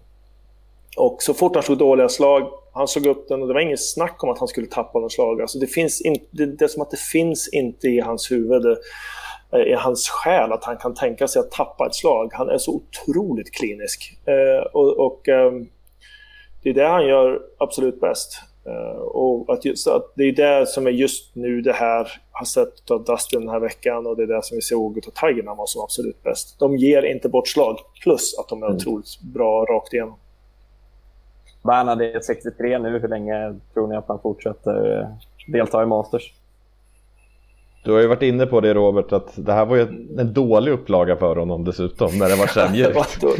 S5: Och så fort han slog dåliga slag, han såg upp den och det var ingen snack om att han skulle tappa något slag. Alltså det, finns in, det, det är som att det finns inte i hans huvud, det, i hans själ, att han kan tänka sig att tappa ett slag. Han är så otroligt klinisk. Eh, och och ehm, det är det han gör absolut bäst. Eh, och att just, att det är det som är just nu det här har sett av Dustin den här veckan och det är det som vi såg av Tiger när som absolut bäst. De ger inte bort slag, plus att de är otroligt bra rakt igenom.
S4: Bernhard är 63 nu. Hur länge tror ni att han fortsätter eh, delta i Masters?
S1: Du har ju varit inne på det Robert, att det här var ju en dålig upplaga för honom dessutom, när det var [LAUGHS]
S5: Det då-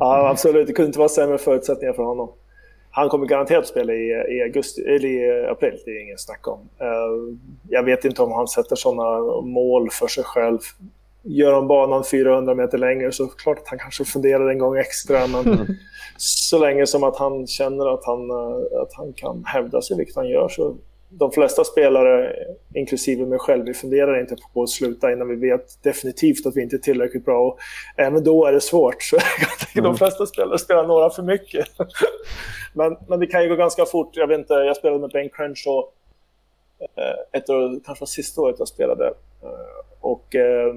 S5: ja, absolut. Det kunde inte vara sämre förutsättningar för honom. Han kommer garanterat spela i, i, augusti, eller i april, det är ingen snack om. Eh, jag vet inte om han sätter sådana mål för sig själv. Gör han banan 400 meter längre så klart att han kanske funderar en gång extra. Men så länge som att han känner att han, eh, att han kan hävda sig, vilket han gör, så de flesta spelare, inklusive mig själv, vi funderar inte på att sluta innan vi vet definitivt att vi inte är tillräckligt bra. Och även då är det svårt. Så [LAUGHS] tycker de flesta spelare spelar några för mycket. [LAUGHS] men, men det kan ju gå ganska fort. Jag vet inte, jag spelade med Ben Crenshaw eh, ett år, kanske var sista året jag spelade. Eh, och eh,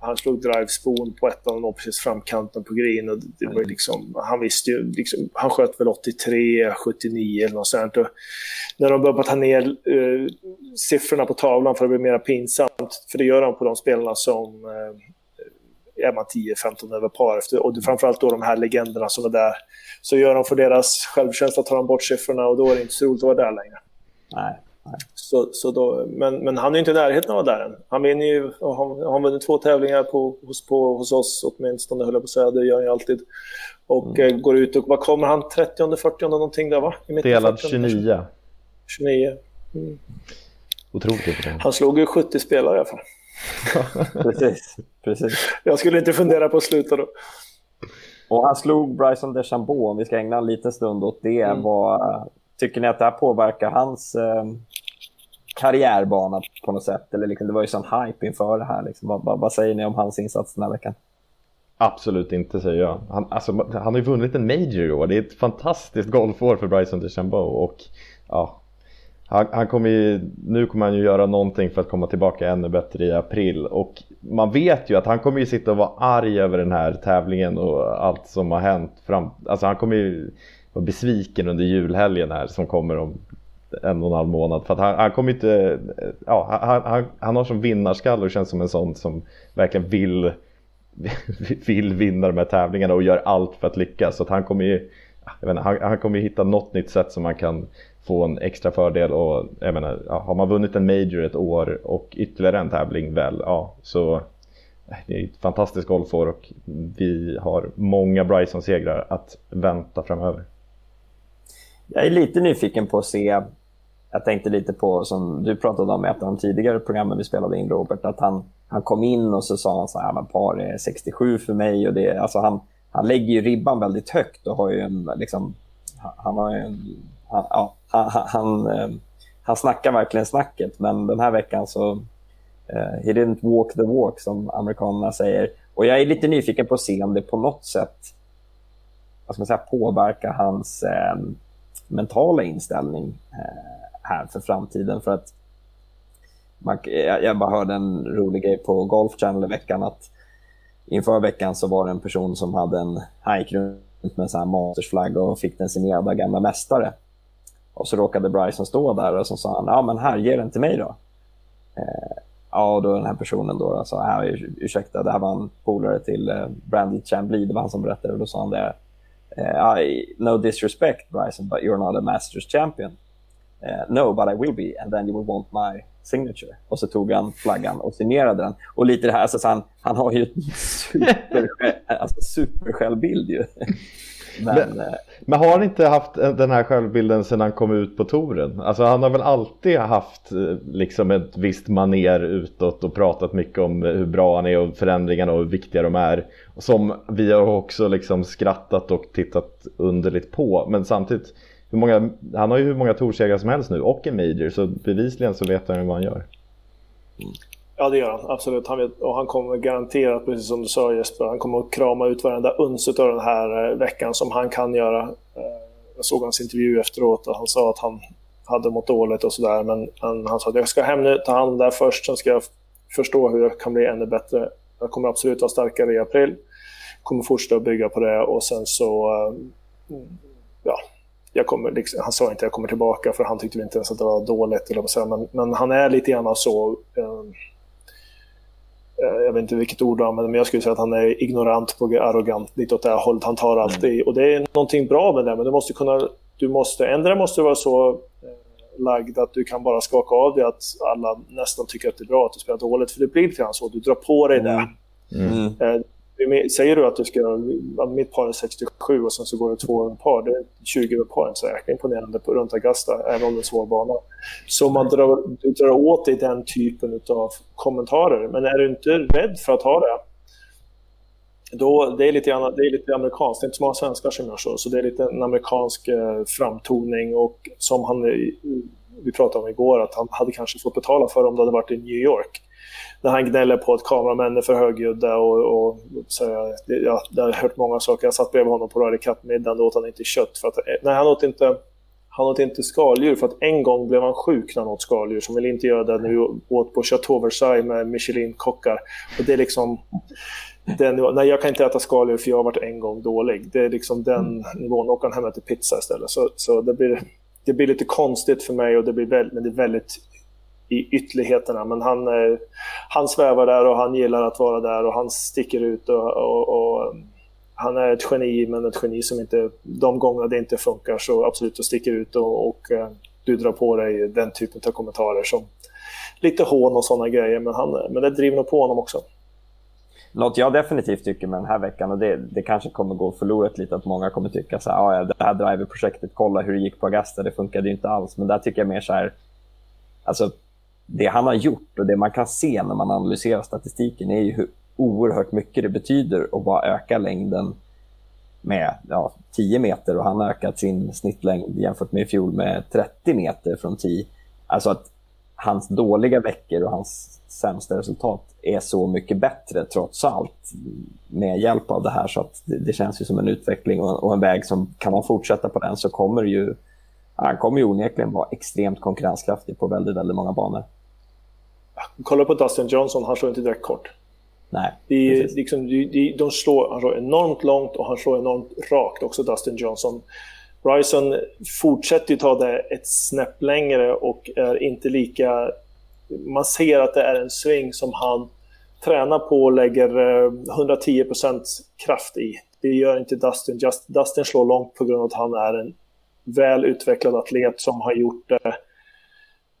S5: han slog drive-spon på ettan och nådde precis framkanten på green. Och det var ju liksom, han visste ju, liksom, han sköt väl 83, 79 eller något sånt. Och när de började ta ner eh, siffrorna på tavlan för att det bli mer pinsamt, för det gör de på de spelarna som eh, är man 10-15 över par. Efter, och framförallt då de här legenderna som är där. Så gör de för deras självkänsla, tar de bort siffrorna och då är det inte så roligt att vara där längre.
S4: Nej.
S5: Så, så då, men, men han är inte i närheten av att vara där än. Han vinner ju, han, han vunnit två tävlingar på, hos, på, hos oss åtminstone, höll jag på att säga. Det gör han ju alltid. Och
S4: Mm.
S5: eh, går ut och, vad kommer han? 30 40 någonting där va?
S1: Delad
S5: 40.
S1: 29.
S5: 29.
S1: Otroligt imponerande.
S5: Han slog ju 70 spelare i alla fall. [LAUGHS]
S4: Precis. Precis.
S5: Jag skulle inte fundera på att sluta då.
S4: Och han slog Bryson DeChambeau, om vi ska ägna en liten stund åt det.
S5: Mm.
S4: Vad, tycker ni att det här påverkar hans eh, karriärbana på något sätt? Eller liksom, det var ju sån hype inför det här. Liksom. Vad, vad, vad säger ni om hans insats den här veckan?
S1: Absolut inte säger jag. Han, alltså, han har ju vunnit en major i år. Det är ett fantastiskt golfår för Bryson DeChambeau och ja, han, han kommer ju, nu kommer han ju göra någonting för att komma tillbaka ännu bättre i april och man vet ju att han kommer ju sitta och vara arg över den här tävlingen och allt som har hänt fram, alltså han kommer ju var besviken under julhelgen här som kommer om en och en halv månad för att han, han kommer inte, ja han, han, han har som vinnarskalle och känns som en sån som verkligen vill [LAUGHS] vill vinna de här tävlingarna och gör allt för att lyckas. Så att han kommer ju jag menar, han, han kommer ju hitta något nytt sätt som man kan få en extra fördel och jag menar, ja, har man vunnit en major ett år och ytterligare en tävling väl, ja så det är ett fantastiskt golfår och vi har många Bryson-segrar att vänta framöver.
S4: Jag är lite nyfiken på att se, jag tänkte lite på som du pratade om i ett av de tidigare programmen vi spelade in Robert, att han, han kom in och så sa han så här, men par är 67 för mig och det, alltså han, han lägger ju ribban väldigt högt och har ju en, liksom, han, har ju en, han, ja, han, han, eh, han, snackar verkligen snacket, men den här veckan så uh, he didn't walk the walk som amerikanerna säger. Och jag är lite nyfiken på att se om det på något sätt vad ska man säga, påverkar hans eh, mentala inställning eh, här för framtiden. För att man, eh, jag, bara hörde en rolig grej på Golf Channel i veckan att inför veckan så var det en person som hade en, han gick runt med en sån här mastersflagga och fick den signerad av gamla mästare. Och så råkade Bryson stå där och så sa han, ja men här, ge den till mig då. Eh, ja, och då den här personen då, då sa, ja, ursäkta, det här var en polare till eh, Brandy Chamblee, det var han som berättade. Och då sa han det, Uh, I, no disrespect Bryson, but you're not a Masters champion. Uh, no, but I will be, and then you will want my signature. Och så tog han flaggan och signerade den. Och lite det här, alltså, han, han har ju en [LAUGHS] super, alltså, supersjälvbild ju. Men,
S1: Men-
S4: eh,
S1: Men har han inte haft den här självbilden sedan han kom ut på touren? Alltså han har väl alltid haft eh, liksom ett visst maner utåt och pratat mycket om hur bra han är och förändringarna och hur viktiga de är. Som vi har också liksom skrattat och tittat underligt på. Men samtidigt, hur många, han har ju hur många torsegrar som helst nu och en major så bevisligen så vet han ju vad han gör.
S5: Ja, det gör han. Absolut. Han vet, och han kommer garanterat, precis som du sa Jesper, han kommer att krama ut varenda uns av den här eh, veckan som han kan göra. Eh, jag såg hans intervju efteråt och han sa att han hade mått dåligt och sådär. Men han, han sa att jag ska hem nu, ta hand om det här först, sen ska jag förstå hur jag kan bli ännu bättre. Jag kommer absolut vara starkare i april. Kommer fortsätta att bygga på det och sen så... Eh, ja, jag kommer, liksom, han sa inte att jag kommer tillbaka för han tyckte inte ens att det var dåligt. Eller vad säga. Men, men han är lite grann så... Eh, jag vet inte vilket ord han använder, men jag skulle säga att han är ignorant på arrogant, lite åt det här hållet. Han tar alltid, och det är någonting bra med det, men du måste kunna, du måste, ändra måste du vara så eh, lagd att du kan bara skaka av dig att alla nästan tycker att det är bra att du spelar dåligt, för det blir lite grann så, du drar på dig det.
S4: mm.
S5: Eh, du- Säger du att du ska, att mitt par är 67 och sen så går det två över par, det är 20 över par, så jäkla imponerande på, runt Augusta, även om det är en svår bana. Så man drar, du drar åt dig den typen av kommentarer, men är du inte rädd för att ha det, då, det, är lite, det är lite amerikanskt, det är inte så många svenskar som gör så, så det är lite en amerikansk eh, framtoning och som han, eh, vi pratade om igår, att han hade kanske fått betala för om det hade varit i New York när han gnäller på att kameramän är för högljudda och, och så jag, ja, det har jag hört många saker. Jag satt bredvid honom på Ryder Cup-middagen, då åt han inte kött. För att, nej, han åt inte, han åt inte skaldjur för att en gång blev han sjuk när han åt skaldjur. Så han ville inte göra det när vi åt på Chateau Versailles med Michelin-kockar. Och det är liksom den nivån. Nej, jag kan inte äta skaldjur för jag har varit en gång dålig. Det är liksom den nivån. Åker han hem och äter pizza istället. Så, så det, blir, det blir lite konstigt för mig och det blir väldigt, men det är väldigt i ytterligheterna. Men han, eh, han svävar där och han gillar att vara där och han sticker ut och, och, och han är ett geni, men ett geni som inte, de gånger det inte funkar så absolut och sticker ut och, och eh, du drar på dig den typen av kommentarer som lite hån och sådana grejer, men, han, men det driver nog på honom också.
S4: Något jag definitivt tycker med den här veckan, och det, det kanske kommer gå förlorat lite, att många kommer tycka så här, ah, ja, det här driverprojektet, kolla hur det gick på Augusta, det funkade ju inte alls. Men där tycker jag mer så här, alltså det han har gjort och det man kan se när man analyserar statistiken är ju hur oerhört mycket det betyder att bara öka längden med ja, 10 meter och han har ökat sin snittlängd jämfört med i fjol med 30 meter från 10. Alltså att hans dåliga veckor och hans sämsta resultat är så mycket bättre trots allt med hjälp av det här. Så att det, det känns ju som en utveckling och, och, en väg som kan man fortsätta på den så kommer ju han kommer ju onekligen vara extremt konkurrenskraftig på väldigt, väldigt många banor.
S5: Kolla på Dustin Johnson, han slår inte direkt kort.
S4: Nej,
S5: de, liksom, de, de slår, han slår enormt långt och han slår enormt rakt också, Dustin Johnson. Bryson fortsätter ju ta det ett snäpp längre och är inte lika... Man ser att det är en sving som han tränar på och lägger 110% eh, kraft i. Det gör inte Dustin. Just, Dustin slår långt på grund av att han är en väl utvecklad atlet som har gjort det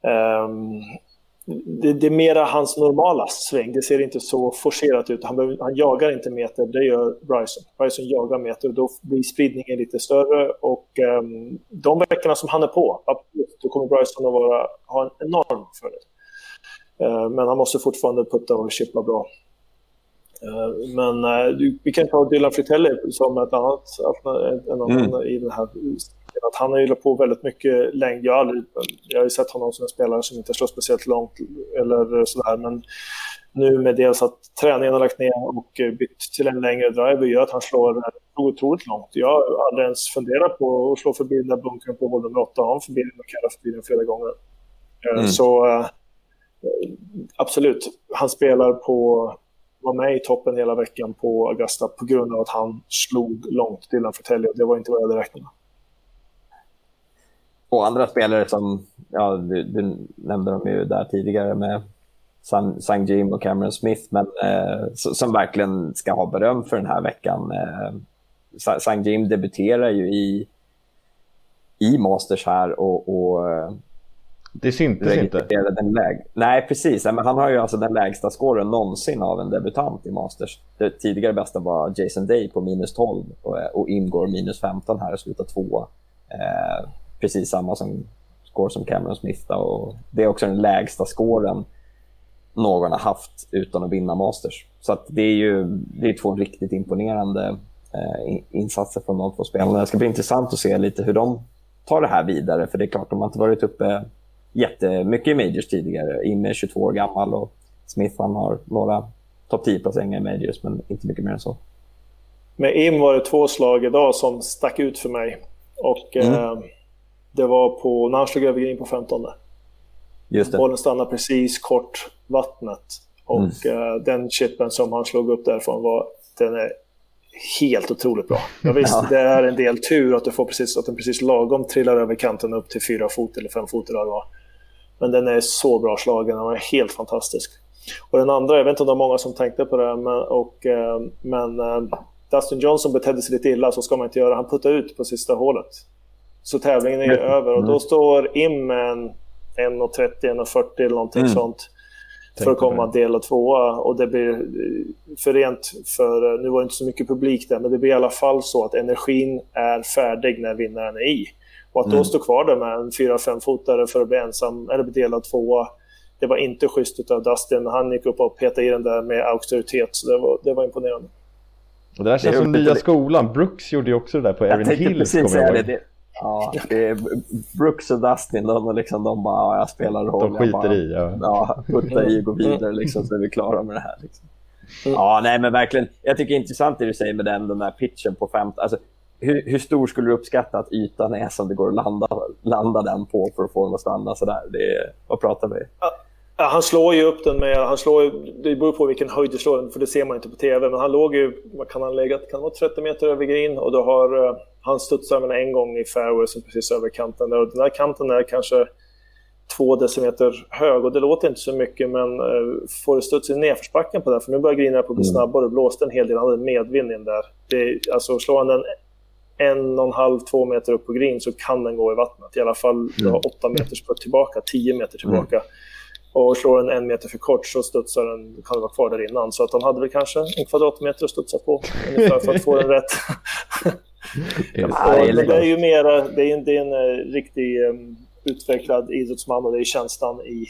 S5: um, det, det, är mera hans normala sväng. Det ser inte så forcerat ut. Han, behöver, han jagar inte meter, det gör Bryson. Bryson jagar meter och då blir spridningen lite större. Och um, de veckorna som han är på, då kommer Bryson att vara, ha en enorm fördel. Uh, men han måste fortfarande putta och chippa bra. Uh, men uh, vi kan ta Dylan Fritelli som ett annat, en annan mm. i den här att han har ju på väldigt mycket längd. Jag har, aldrig, jag har ju sett honom som en spelare som inte slår speciellt långt eller sådär. Men nu med dels att träningen har lagt ner och bytt till en längre driver gör att han slår otroligt långt. Jag har aldrig ens funderat på att slå förbi den där bunkern på hål nummer 8. Han förbi den och kallar förbi den flera gånger. Eh, mm. Så äh, absolut, han spelar på var med i toppen hela veckan på Augusta på grund av att han slog långt Dylan Fratelli och det var inte vad jag hade räknat med.
S4: Och andra spelare som, ja, du, du nämnde dem ju där tidigare med Sang Jim och Cameron Smith, men eh, som verkligen ska ha beröm för den här veckan. Eh, Sang Jim debuterar ju i, i Masters här och, och
S1: eh, det syntes inte.
S4: Den läg... Nej, precis. Men han har ju alltså den lägsta scoren någonsin av en debutant i Masters. Det tidigare bästa var Jason Day på minus 12 och, och Imgår minus 15 här och slutar tvåa. Eh, precis samma som score som Cameron Smith. Och det är också den lägsta scoren någon har haft utan att vinna Masters. Så det är ju det är två riktigt imponerande eh, insatser från de två spelarna. Det ska bli intressant att se lite hur de tar det här vidare. För det är klart, de har inte varit uppe jättemycket i Majors tidigare. Im är 22 år gammal och Smith han har några topp 10-placeringar i Majors, men inte mycket mer än så.
S5: Med Im var det två slag idag som stack ut för mig. Och mm. eh, det var på, när han slog över green på 15. Just det. Bollen stannade precis kort vattnet. Och mm. uh, den chippen som han slog upp därifrån var, den är helt otroligt bra. Ja, visst, ja. det är en del tur att, du får precis, att den precis lagom trillar över kanten upp till fyra fot eller fem fot eller vad Men den är så bra slagen, den är helt fantastisk. Och den andra, jag vet inte om det var många som tänkte på det, men, och, uh, men uh, Dustin Johnson betedde sig lite illa, så ska man inte göra. Han puttade ut på sista hålet. Så tävlingen är ju mm. över och då står Im en 1.30, 1.40 eller någonting mm. sånt för att komma del och tvåa. Och det blir för rent, för nu var det inte så mycket publik där, men det blir i alla fall så att energin är färdig när vinnaren är i. Och att mm. då stå kvar där med en 4-5 fotare för att bli ensam, eller bli delad tvåa, det var inte schysst av Dustin. Han gick upp och petade i den där med auktoritet, så det var, det var imponerande.
S1: Och det där känns det som nya skolan. Brooks gjorde ju också det där på Erin Hills, kommer jag ihåg. Det,
S4: Ja, det är Brooks och Dustin, de, liksom, de bara, ja, jag spelar roll.
S1: De skiter
S4: bara,
S1: i, ja.
S4: ja. Putta i och gå vidare liksom, så är vi klara med det här. Liksom. Ja, nej men verkligen. Jag tycker det är intressant det du säger med den, den där pitchen på 15. Alltså, hur, hur, stor skulle du uppskatta att ytan är som det går att landa, landa den på för att få den att stanna sådär? Det, vad pratar vi?
S5: Ja, han slår ju upp den med, han slår ju, det beror på vilken höjd du slår den, för det ser man inte på TV, men han låg ju, vad kan han lägga, kan vara 30 meter över green och då har eh, han studsar med en gång i fairway, precis över kanten. Och den här kanten är kanske två decimeter hög och det låter inte så mycket men eh, får du studsa i nedförsbacken på det, för nu börjar Green på att bli
S4: Mm.
S5: snabbare och blåste en hel del, han hade medvind in där. Det, alltså slår han den en och en halv, två meter upp på green så kan den gå i vattnet. I alla fall du har åtta meter tillbaka, tio meter tillbaka. Och slår den en meter för kort så studsar den, kan den vara kvar där innan. Så att han hade väl kanske en kvadratmeter att studsa på ungefär för att få den rätt. [LAUGHS]
S4: Ja, det är
S5: ju mera, det är en, det är en eh, riktig um, utvecklad idrottsman och det är känslan i,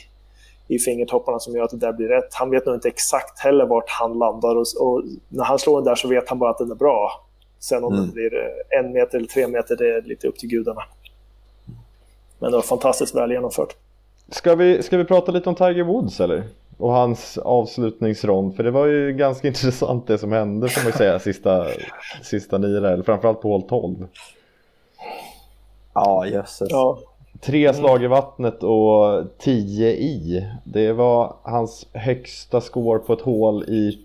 S5: i fingertopparna som gör att det där blir rätt. Han vet nog inte exakt heller vart han landar och, och när han slår den där så vet han bara att den är bra. Sen om
S4: Mm.
S5: det blir eh, en meter eller tre meter, det är lite upp till gudarna. Men det var fantastiskt väl genomfört.
S1: Ska vi, ska vi prata lite om Tiger Woods eller? Och hans avslutningsrond, för det var ju ganska [LAUGHS] intressant det som hände får man säga sista, sista nio där, eller framförallt på hål 12.
S4: Ja, jösses.
S5: Ja,
S1: Tre slag i vattnet och 10 i. Det var hans högsta score på ett hål i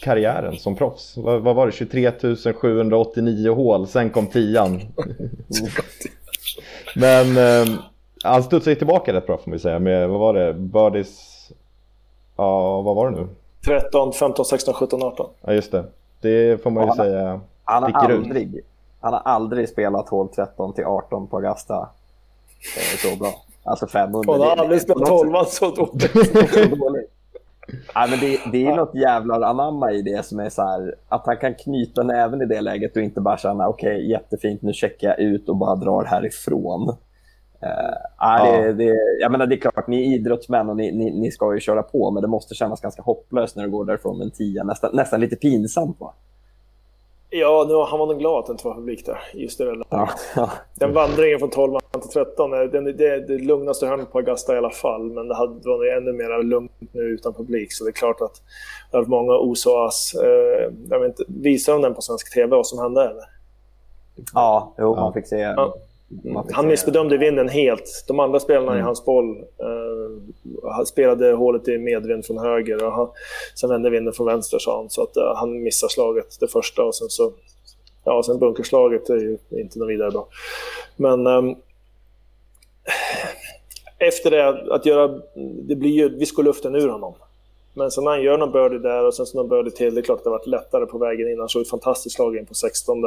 S1: karriären som proffs. Vad, vad var det? 23 789 hål, sen kom tian. [LAUGHS] Men eh, han studsade tillbaka rätt bra får man säga med, vad var det, birdies? Ja, vad var det nu?
S5: 13, 15, 16, 17, 18.
S1: Ja, just det. Det får man ju
S4: Ja, han-
S1: säga.
S4: Han har,
S1: Sticker ut.
S4: aldrig, han har aldrig spelat hål 13 till 18 på Augusta så bra. Alltså 500.
S5: Och han har aldrig spelat
S4: på något
S5: 12 så dåligt.
S4: Nej, men det, det är ju något jävlar anamma i det som är så här att han kan knyta näven i det läget och inte bara känna okej jättefint nu checkar jag ut och bara drar härifrån. Uh, ja. det, det, jag menar det är klart, ni är idrottsmän och ni, ni, ni ska ju köra på men det måste kännas ganska hopplöst när du går därifrån med en 10. Nästan, nästan lite pinsamt va?
S5: Ja, nu, han var nog glad att det inte var publik där. Just det.
S4: Ja, ja.
S5: Den vandringen från 12 till 13, är- den, det är det lugnaste hörnet på Augusta i alla fall. Men det hade- det var nog ännu mer lugnt nu utan publik. Så det är klart att det har varit många osåas. Eh, jag vet inte, visar de den på svensk TV vad som hände? Eller?
S4: ja jo,
S1: Ja.
S4: man fick se.
S5: Ja. Han missbedömde vinden helt. De andra spelarna i
S1: Mm.
S5: hans boll eh, spelade hålet i medvind från höger. Och han, sen vände vinden från vänster, sa han. Så att, eh, han missade slaget, det första. Och sen så... Ja, sen bunkerslaget är ju inte något vidare bra. Men... ehm, efter det, att göra... Det blir ju viskoluften ur honom. Men sen när han gör någon birdie där och sen så någon birdie till, det är klart att det har varit lättare på vägen in. Han slog ett fantastiskt slag in på 16.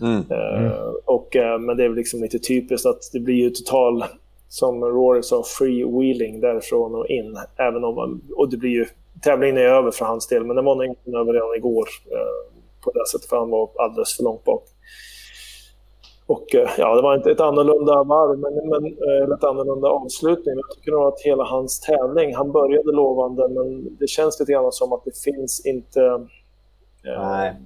S4: Mm.
S5: Eh, och, eh, men det är väl liksom lite typiskt att det blir ju total, som Rory sa, freewheeling därifrån och in. Även om man, och det blir ju, tävlingen är över för hans del, men den var nog inte över redan igår eh, på det sättet, för han var alldeles för långt bak. Och ja, det var inte ett annorlunda varv, men, men eh, ett annorlunda avslutning. Jag tycker nog att hela hans tävling, han började lovande, men det känns lite grann som att det finns inte...
S4: Nej.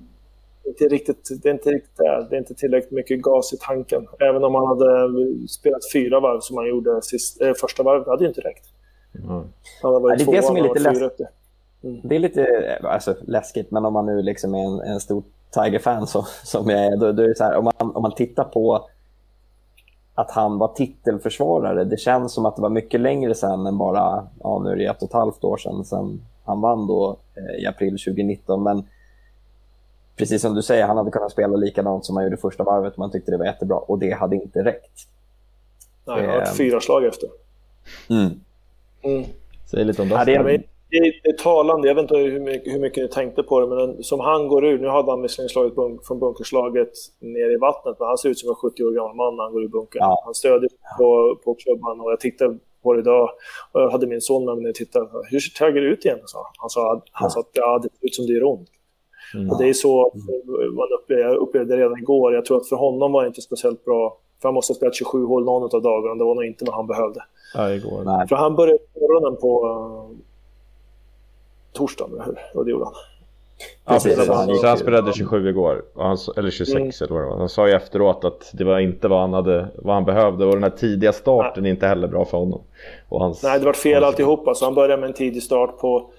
S5: Inte riktigt, det är inte riktigt där. Det är inte tillräckligt mycket gas i tanken. Även om han hade spelat fyra varv som han gjorde sist, eh, första varvet, hade ju inte räckt.
S1: Mm.
S4: Ja, det är det som är lite lätt-
S5: efter.
S4: Det är lite alltså, läskigt, men om man nu liksom är en, en stor Tiger-fan som jag är, då, då är det så här, om man, om man tittar på att han var titelförsvarare, det känns som att det var mycket längre sedan än bara, ja nu är det ett och ett halvt år sedan, sedan han vann då eh, i april 2019, men precis som du säger, han hade kunnat spela likadant som han gjorde första varvet man tyckte det var jättebra och det hade inte räckt.
S5: Nej, han har
S4: Eh.
S5: fyra slag efter. Mm.
S1: Säg lite om
S4: det
S5: Ja, det, är, det är talande, jag vet inte hur mycket, hur mycket ni tänkte på det, men som han går ur, nu hade han visserligen slagit bunk, från bunkerslaget ner i vattnet, men han ser ut som en 70 år gammal man när han går ur bunkern.
S4: Ja.
S5: Han stödjer på, på klubban och jag tittade på det idag och jag hade min son med mig när jag tittade. Hur ser Tiger ut igen? Han sa, han sa att ja, det ser ut som det gör ont.
S1: Mm.
S5: Och det är så man upplevde, jag upplevde det redan igår. Jag tror att för honom var det inte speciellt bra. För han måste ha spelat 27 hål någon av dagarna. Det var nog inte vad han behövde.
S1: Ja, igår.
S4: Nej.
S5: För han började morgonen på uh, torsdagen, eller hur? Och det gjorde han.
S1: Ja,
S4: Precis, han
S1: Så han spelade 27 igår, han, eller 26
S5: Mm.
S1: eller vad det var. Han sa ju efteråt att det var inte vad han, hade, vad han behövde och den här tidiga starten är inte heller bra för honom. Och hans,
S5: Nej, det var fel
S1: hans-
S5: alltihopa. Så han började med en tidig start på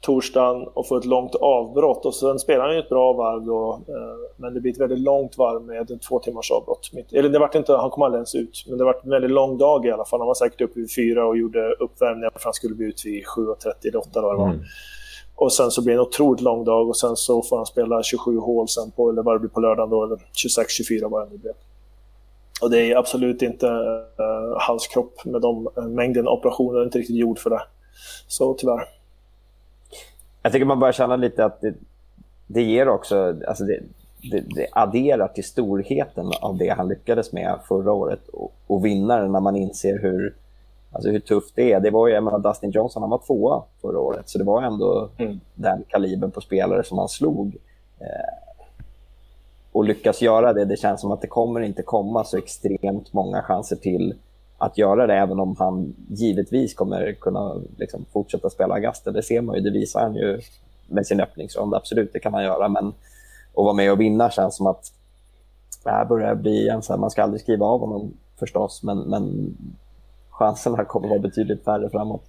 S5: torsdagen och får ett långt avbrott. Och sen spelar han ju ett bra varv då. eh, Men det blir ett väldigt långt varv med en två timmars avbrott. Eller det var inte, han kom aldrig ens ut. Men det var en väldigt lång dag i alla fall. Han var säkert uppe vid fyra och gjorde uppvärmningar för han skulle bli ut vid 7.30 eller 8 eller vad det var.
S1: Mm.
S5: Och sen så blir det en otroligt lång dag och sen så får han spela 27 hål sen på, eller vad det blir på lördagen då, eller 26-24 vad det nu blev. Och det är absolut inte uh, hans kropp med de uh, mängden operationer, inte riktigt gjord för det. Så tyvärr.
S4: Jag tycker man börjar känna lite att det, det ger också, alltså det, det, det, adderar till storheten av det han lyckades med förra året och, och vinna när man inser hur, alltså hur tufft det är. Det var ju, jag menar, Dustin Johnson, han var tvåa förra året, så det var ändå mm. den kalibern på spelare som han slog. Eh, och lyckas göra det, det känns som att det kommer inte komma så extremt många chanser till att göra det, även om han givetvis kommer kunna liksom, fortsätta spela Augusta. Det ser man ju, det visar han ju med sin öppningsrond. Absolut, det kan han göra, men att vara med och vinna känns som att det här börjar bli en så här, man ska aldrig skriva av honom förstås, men, men chanserna kommer vara betydligt färre framåt.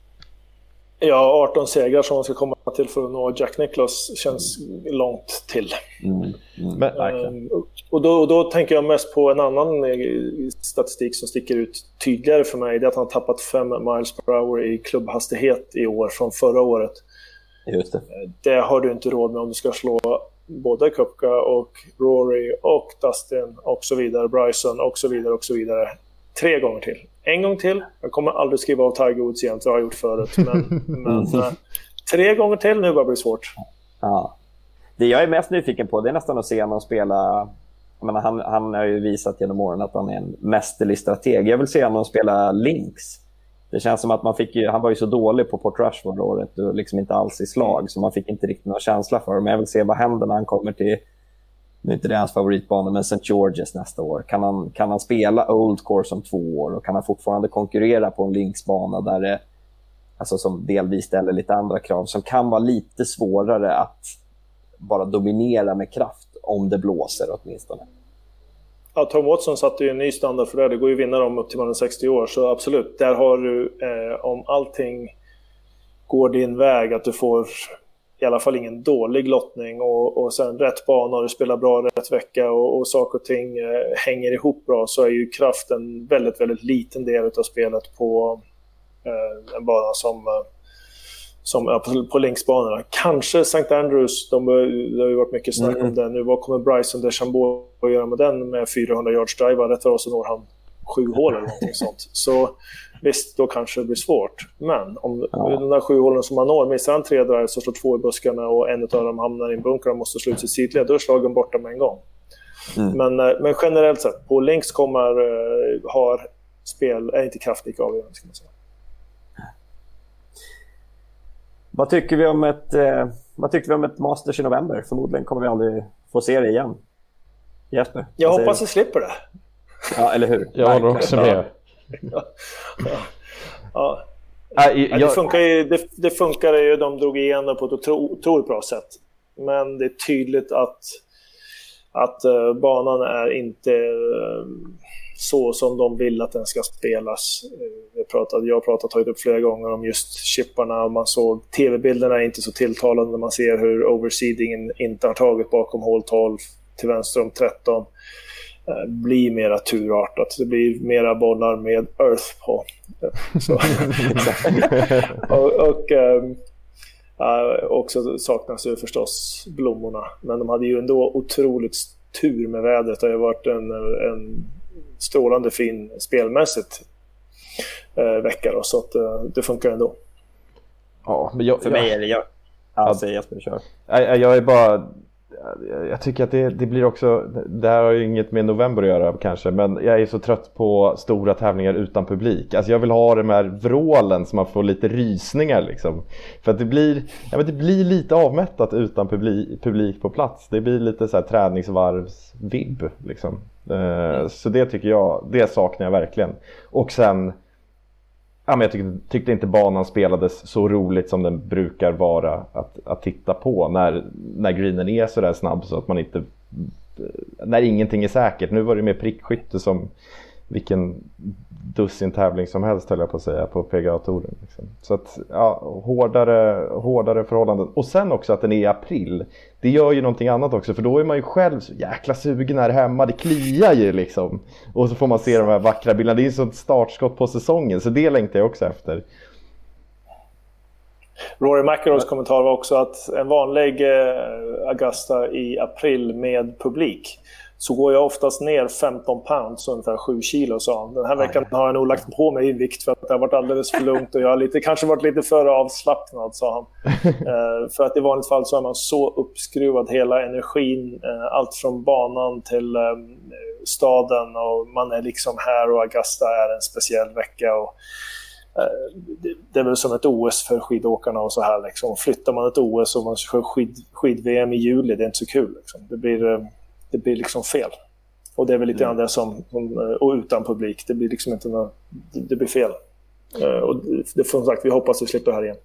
S5: Ja, 18 segrar som man ska komma till för att nå Jack Nicklaus känns långt till. Mm, mm, men, och, då, då tänker jag mest på en annan eh, statistik som sticker ut tydligare för mig. Det är att han har tappat 5 miles per hour i klubbhastighet i år från förra året.
S4: Just det.
S5: Eh, det har du inte råd med om du ska slå både Kupka och Rory och Dustin och så vidare, Bryson och så vidare och så vidare. Tre gånger till. En gång till. Jag kommer aldrig skriva av Tiger Woods igen, det har jag gjort förut. Men, [LAUGHS] men äh, tre gånger till nu börjar det bli svårt.
S4: Ja. Det jag är mest nyfiken på det är nästan att se honom spela... Menar, han, han har ju visat genom åren att han är en mästerlig strateg. Jag vill se honom spela links. Det känns som att man fick ju, han var ju så dålig på Port Rush förra året och liksom inte alls i slag, så man fick inte riktigt någon känsla för det. Men jag vill se vad händer när han kommer till nu är inte det hans favoritbana, men St. Georges nästa år. Kan han, kan han spela Old Course om två år och kan han fortfarande konkurrera på en linksbana där det, alltså som delvis ställer lite andra krav, som kan vara lite svårare att bara dominera med kraft om det blåser åtminstone.
S5: Ja, Tom Watson satte ju en ny standard för det. Det går ju att vinna dem upp till man är 60 år, så absolut. Där har du, eh, om allting går din väg, att du får i alla fall ingen dålig lottning och, och sen rätt bana och du spelar bra rätt vecka och, och saker och ting eh, hänger ihop bra så är ju kraft en väldigt, väldigt liten del av spelet på eh, en bana som, eh, som ja, på, på linksbanorna. Kanske St. Andrews, de, det har ju varit mycket snack mm. om den nu. Vad kommer Bryson DeChambeau att göra med den med 400 yards drive? Rätt vad så når han sju hål eller någonting sånt. Så Visst, då kanske det blir svårt. Men om ja. de där sju hålen som man når, missar han tre drives och slår två i buskarna och en av dem hamnar i en bunker och måste slå ut sitt sidled, då är slagen borta med en gång. Mm. Men, eh, men generellt sett, på links kommer, uh, har spel, är inte kraft lika avgörande. Ska man säga.
S4: Vad tycker vi om ett, eh, vad tycker vi om ett Masters i november? Förmodligen kommer vi aldrig få se det igen. Jesper?
S5: Jag hoppas vi slipper det.
S4: Ja, eller hur?
S1: Jag håller också med [LAUGHS]
S5: ja. ja. ja. det, funkar ju, det, det funkar ju, de drog igenom på ett otroligt bra sätt. Men det är tydligt att, att uh, banan är inte uh, så som de vill att den ska spelas. Uh, jag, pratade, jag har pratat, tagit upp flera gånger om just chipparna och man såg tv-bilderna är inte så tilltalande man ser hur overseedingen inte har tagit bakom hål 12 till vänster om 13. Eh, blir mera turartat. Det blir mera bollar med Earth på. [LAUGHS] och, och ähm, också saknas ju förstås blommorna. Men de hade ju ändå otroligt tur med vädret. Det har ju varit en, en strålande fin spelmässigt äh, vecka då, så att äh, det funkar ändå.
S4: Ja, men jag, För mig är det jag. Alltså, kör.
S1: Jag, jag är bara jag tycker att det, det, blir också, det här har ju inget med november att göra kanske, men jag är så trött på stora tävlingar utan publik. Alltså jag vill ha de här vrålen så man får lite rysningar liksom. För att det blir, ja, men det blir lite avmättat utan publik, publik på plats. Det blir lite så här träningsvarvsvibb liksom. Uh, så det tycker jag, det saknar jag verkligen. Och sen ja, men jag tyckte, tyckte, inte banan spelades så roligt som den brukar vara att, att titta på när, när greenen är så där snabb så att man inte när ingenting är säkert. Nu var det mer prickskytte som vilken dussin tävling som helst höll jag på att säga på PGA-touren. Liksom. Så att, ja, hårdare, hårdare förhållanden. Och sen också att den är i april. Det gör ju någonting annat också för då är man ju själv så jäkla sugen här hemma. Det kliar ju liksom. Och så får man se de här vackra bilderna. Det är ju sånt startskott på säsongen så det längtar jag också efter.
S5: Rory McIlroys kommentar var också att en vanlig eh, Augusta i april med publik så går jag oftast ner 15 pounds, ungefär 7 kilo, sa han. Den här veckan har jag nog lagt på mig i vikt för att det har varit alldeles för lugnt och jag har lite, kanske varit lite för avslappnad, sa han. [LAUGHS] eh, för att i vanligt fall så är man så uppskruvad, hela energin, eh, allt från banan till eh, staden och man är liksom här och Augusta är en speciell vecka. Och, eh, det är väl som ett OS för skidåkarna och så här. Liksom. Flyttar man ett OS och man kör skid, skid-VM i juli, det är inte så kul. Liksom. Det blir eh, det blir liksom fel. Och det är väl lite grann mm. det som, eh, och utan publik, det blir liksom inte något, det blir fel. Eh, och det, som sagt, vi hoppas att vi slipper det här igen.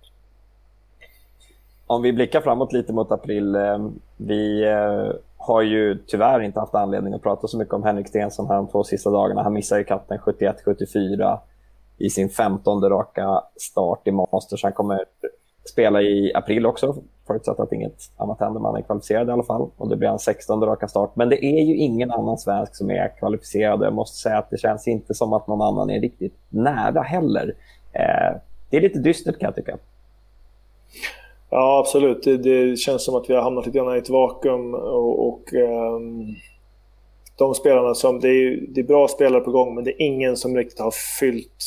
S4: Om vi blickar framåt lite mot april. Eh, vi har ju tyvärr inte haft anledning att prata så mycket om Henrik Stenson här de två sista dagarna. Han missade ju katten 71-74 i sin 15 raka start i Masters. Han kommer spela i april också, förutsatt att inget annat händer. Man är kvalificerad i alla fall och det blir en 16 raka start. Men det är ju ingen annan svensk som är kvalificerad. Jag måste säga att det känns inte som att någon annan är riktigt nära heller. Eh, det är lite dystert kan jag tycka.
S5: Ja, absolut. Det, det, känns som att vi har hamnat lite grann i ett vakuum. Och, och um, de spelarna som... Det är, det är bra spelare på gång, men det är ingen som riktigt har fyllt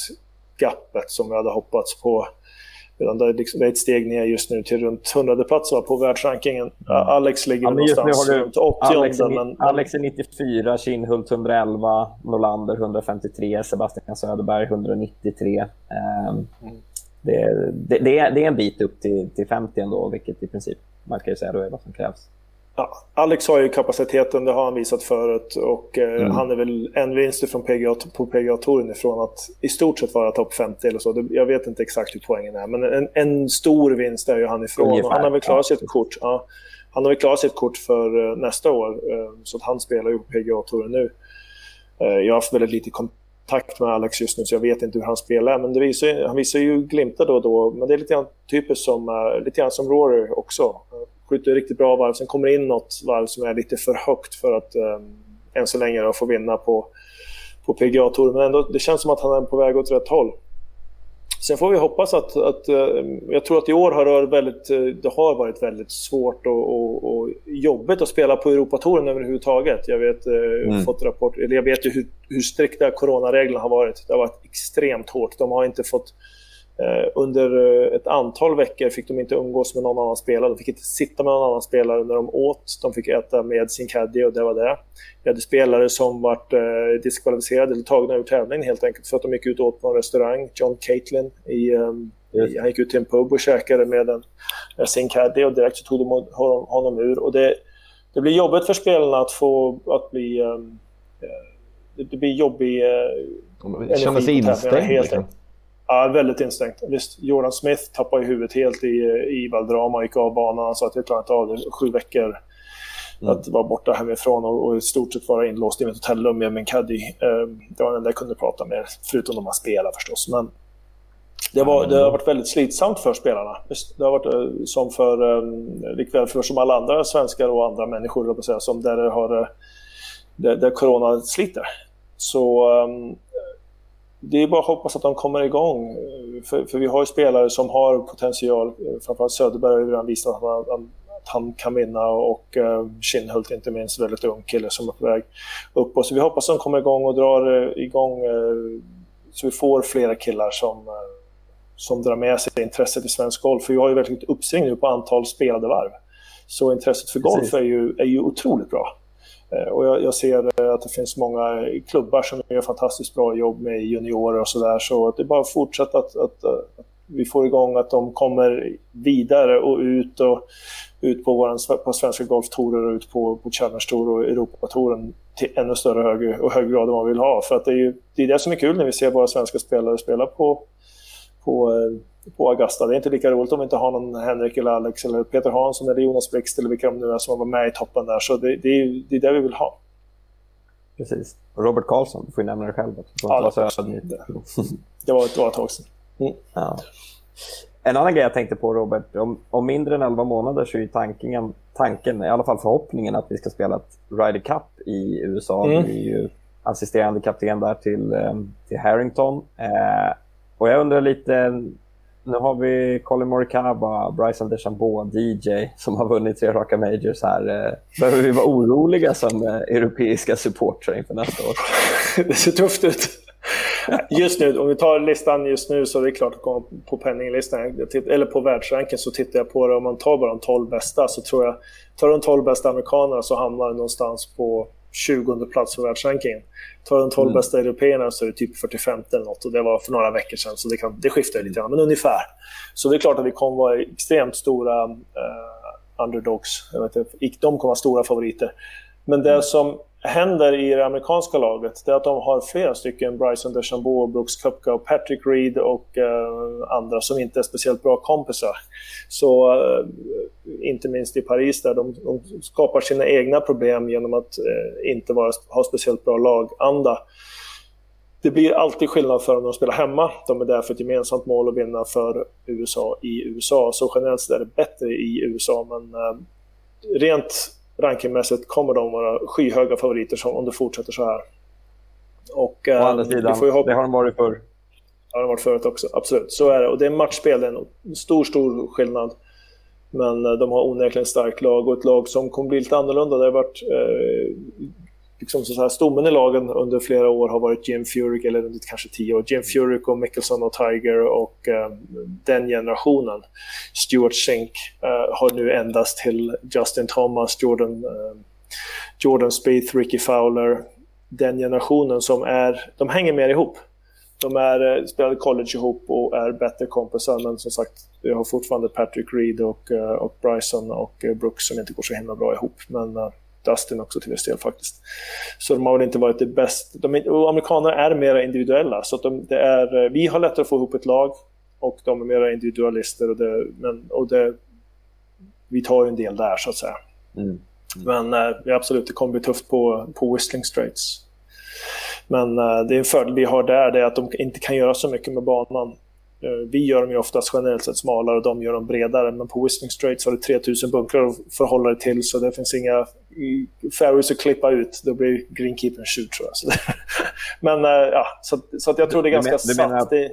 S5: gappet som vi hade hoppats på det är, liksom, det är ett steg ner just nu till runt 100 plats på världsrankingen. Alex ligger ja, någonstans runt 80
S4: Alex, är, men, Alex är 94, Kinhult 111, Norlander 153, Sebastian Söderberg 193. Um, mm. det, det, det, är, det är en bit upp till, till 50 ändå, vilket i princip man kan ju säga då är vad som krävs.
S5: Ja, Alex har ju kapaciteten, det har han visat förut. Och eh, mm. han är väl en vinst från PGA, på PGA-touren ifrån att i stort sett vara topp 50 eller så. Jag vet inte exakt hur poängen är, men en, en stor vinst är ju han ifrån. Ungefär, han har väl klarat sitt kort. Ja, han har väl klarat sitt kort för uh, nästa år, uh, så att han spelar ju på PGA-touren nu. Uh, jag har haft väldigt lite kontakt med Alex just nu, så jag vet inte hur han spelar. Men det visar, han visar ju glimtar då och då. Men det är lite grann typiskt som, lite grann som Rory också skjuter riktigt bra varv. Sen kommer det in något varv som är lite för högt för att eh, än så länge få vinna på, på PGA-touren. Men ändå, det känns som att han är på väg åt rätt håll. Sen får vi hoppas att, att eh, jag tror att i år har det väldigt, eh, det har varit väldigt svårt och, och, och jobbigt att spela på Europatouren överhuvudtaget. Jag vet, eh, mm. fått rapport, eller jag vet ju hur, hur strikta coronareglerna har varit. Det har varit extremt hårt. De har inte fått under eh, ett antal veckor fick de inte umgås med någon annan spelare. De fick inte sitta med någon annan spelare när de åt. De fick äta med sin caddy och det var det. Vi hade spelare som vart eh, diskvalificerade eller tagna ur tävlingen helt enkelt för att de gick ut och åt på en restaurang. John Caitlin i, um, i, han gick ut till en pub och käkade med, en, med sin caddy och direkt så tog de honom ur. Och det, det blir jobbigt för spelarna att få att bli... Um, det blir jobbig uh,
S1: Känna sig instängd? Liksom.
S5: Ja, väldigt instängt. Visst, Jordan Smith tappade i huvudet helt i, i Valdrama och gick av banan. Han sa att jag klarar inte av det. Sju veckor mm. att vara borta hemifrån och, och i stort sett vara inlåst i ett hotellrum med min caddy. Ehm, det var den enda jag kunde prata med, förutom de man spelar förstås. Men det, var, det har varit väldigt slitsamt för spelarna. Det har varit eh, som för, um, likväl för som alla andra svenskar och andra människor, säga, som där, har, eh, där, där corona sliter. Så um, det är bara att hoppas att de kommer igång. För, för vi har ju spelare som har potential. Framförallt Söderberg har ju redan visat att han, att han kan vinna och uh, Kinnhult inte minst, väldigt ung kille som är på väg upp. Så vi hoppas att de kommer igång och drar uh, igång uh, så vi får flera killar som, uh, som drar med sig intresset i svensk golf. För vi har ju ett uppsving nu på antal spelade varv. Så intresset för golf är ju, är ju otroligt bra. Eh, och jag, jag, ser eh, att det finns många klubbar som gör fantastiskt bra jobb med juniorer och sådär. Så det är bara att fortsätta att, att, eh, att, vi får igång att de kommer vidare och ut och ut på, våran, på svenska golftourer och ut på, på Challenge Tour och Europatouren till ännu större högre, och högre grad än vad man vill ha. För att det är ju det, är det som är kul när vi ser våra svenska spelare spela på, på på Augusta. Det är inte lika roligt om vi inte har någon Henrik eller Alex eller Peter Hansson eller Jonas Blixt eller vilka de nu är som var med i toppen där. Så det, det, är, det är det vi vill ha.
S4: Precis. Och Robert Karlsson, du får ju nämna det själv.
S5: Ja, det, det, det var ett bra tag sedan. Mm.
S4: Ja. En annan grej jag tänkte på Robert, om, om mindre än 11 månader så är tanken, tanken, i alla fall förhoppningen, att vi ska spela ett Ryder Cup i USA. Mm. Vi är ju assisterande kapten där till, eh, till Harrington. Eh, och jag undrar lite, nu har vi Colin Morikawa, Bryson DeChambeau, DJ som har vunnit tre raka majors här. Eh, behöver vi vara oroliga som eh, europeiska supportrar inför nästa år? [LAUGHS]
S5: det ser tufft ut. Just nu, om vi tar listan just nu så är det klart att komma på penninglistan, eller på världsranken så tittar jag på det. Om man tar bara de 12 bästa så tror jag, tar de 12 bästa amerikanerna så hamnar det någonstans på 20 plats på världsrankingen. Tar de 12 mm. bästa européerna så är det typ 45 eller något och det var för några veckor sedan så det, kan, det skiftar lite grann, men ungefär. Så det är klart att vi kommer vara extremt stora uh, underdogs. Jag vet inte, de kommer vara stora favoriter. Men det mm. som händer i det amerikanska laget det är att de har flera stycken, Bryson DeChambeau, Brooks Koepka och Patrick Reed och eh, andra som inte är speciellt bra kompisar. Så eh, inte minst i Paris där de, de, skapar sina egna problem genom att eh, inte vara, ha speciellt bra laganda. Det blir alltid skillnad för dem när de spelar hemma. De är där för ett gemensamt mål att vinna för USA i USA. Så generellt sett är det bättre i USA, men eh, rent rankingmässigt kommer de vara skyhöga favoriter om det fortsätter så här.
S4: Och, Å andra eh, sidan, får hoppa... det har de varit förr.
S5: Ja, det har varit förut också. Absolut, så är det. Och det är matchspel, det är en stor, stor skillnad. Men eh, de har onekligen ett starkt lag och ett lag som kommer bli lite annorlunda. Det har varit eh, liksom så här, stommen i lagen under flera år har varit Jim Furyk, eller under kanske tio år. Jim Furyk och Mickelson och Tiger och eh, den generationen. Stuart Sink eh, har nu endast till Justin Thomas, Jordan, eh, Jordan Spieth, Ricky Fowler. Den generationen som är, de hänger mer ihop. De är, eh, spelade college ihop och är bättre kompisar, men som sagt, vi har fortfarande Patrick Reed och, eh, och Bryson och eh, Brooks som inte går så himla bra ihop. Men Dustin också till viss del faktiskt. Så de har väl inte varit det bästa. De, amerikaner är mer individuella, så de, det är, eh, vi har lättare att få ihop ett lag och de är mer individualister. Och det, men, och det, vi tar ju en del där, så att säga. Mm. Mm. Men eh, absolut, det kommer bli tufft på, på Whistling Straits. Men eh, det är en fördel vi har där, det är att de inte kan göra så mycket med banan. Eh, vi gör dem ju oftast generellt sett smalare och de gör dem bredare. Men på Whistling Straits har du 3000 bunkrar att förhålla dig till så det finns inga fairways att klippa ut. Då blir greenkeepern sur tror jag. [LAUGHS] men eh, ja, så, så att jag tror det är ganska du men, du satt. Menar,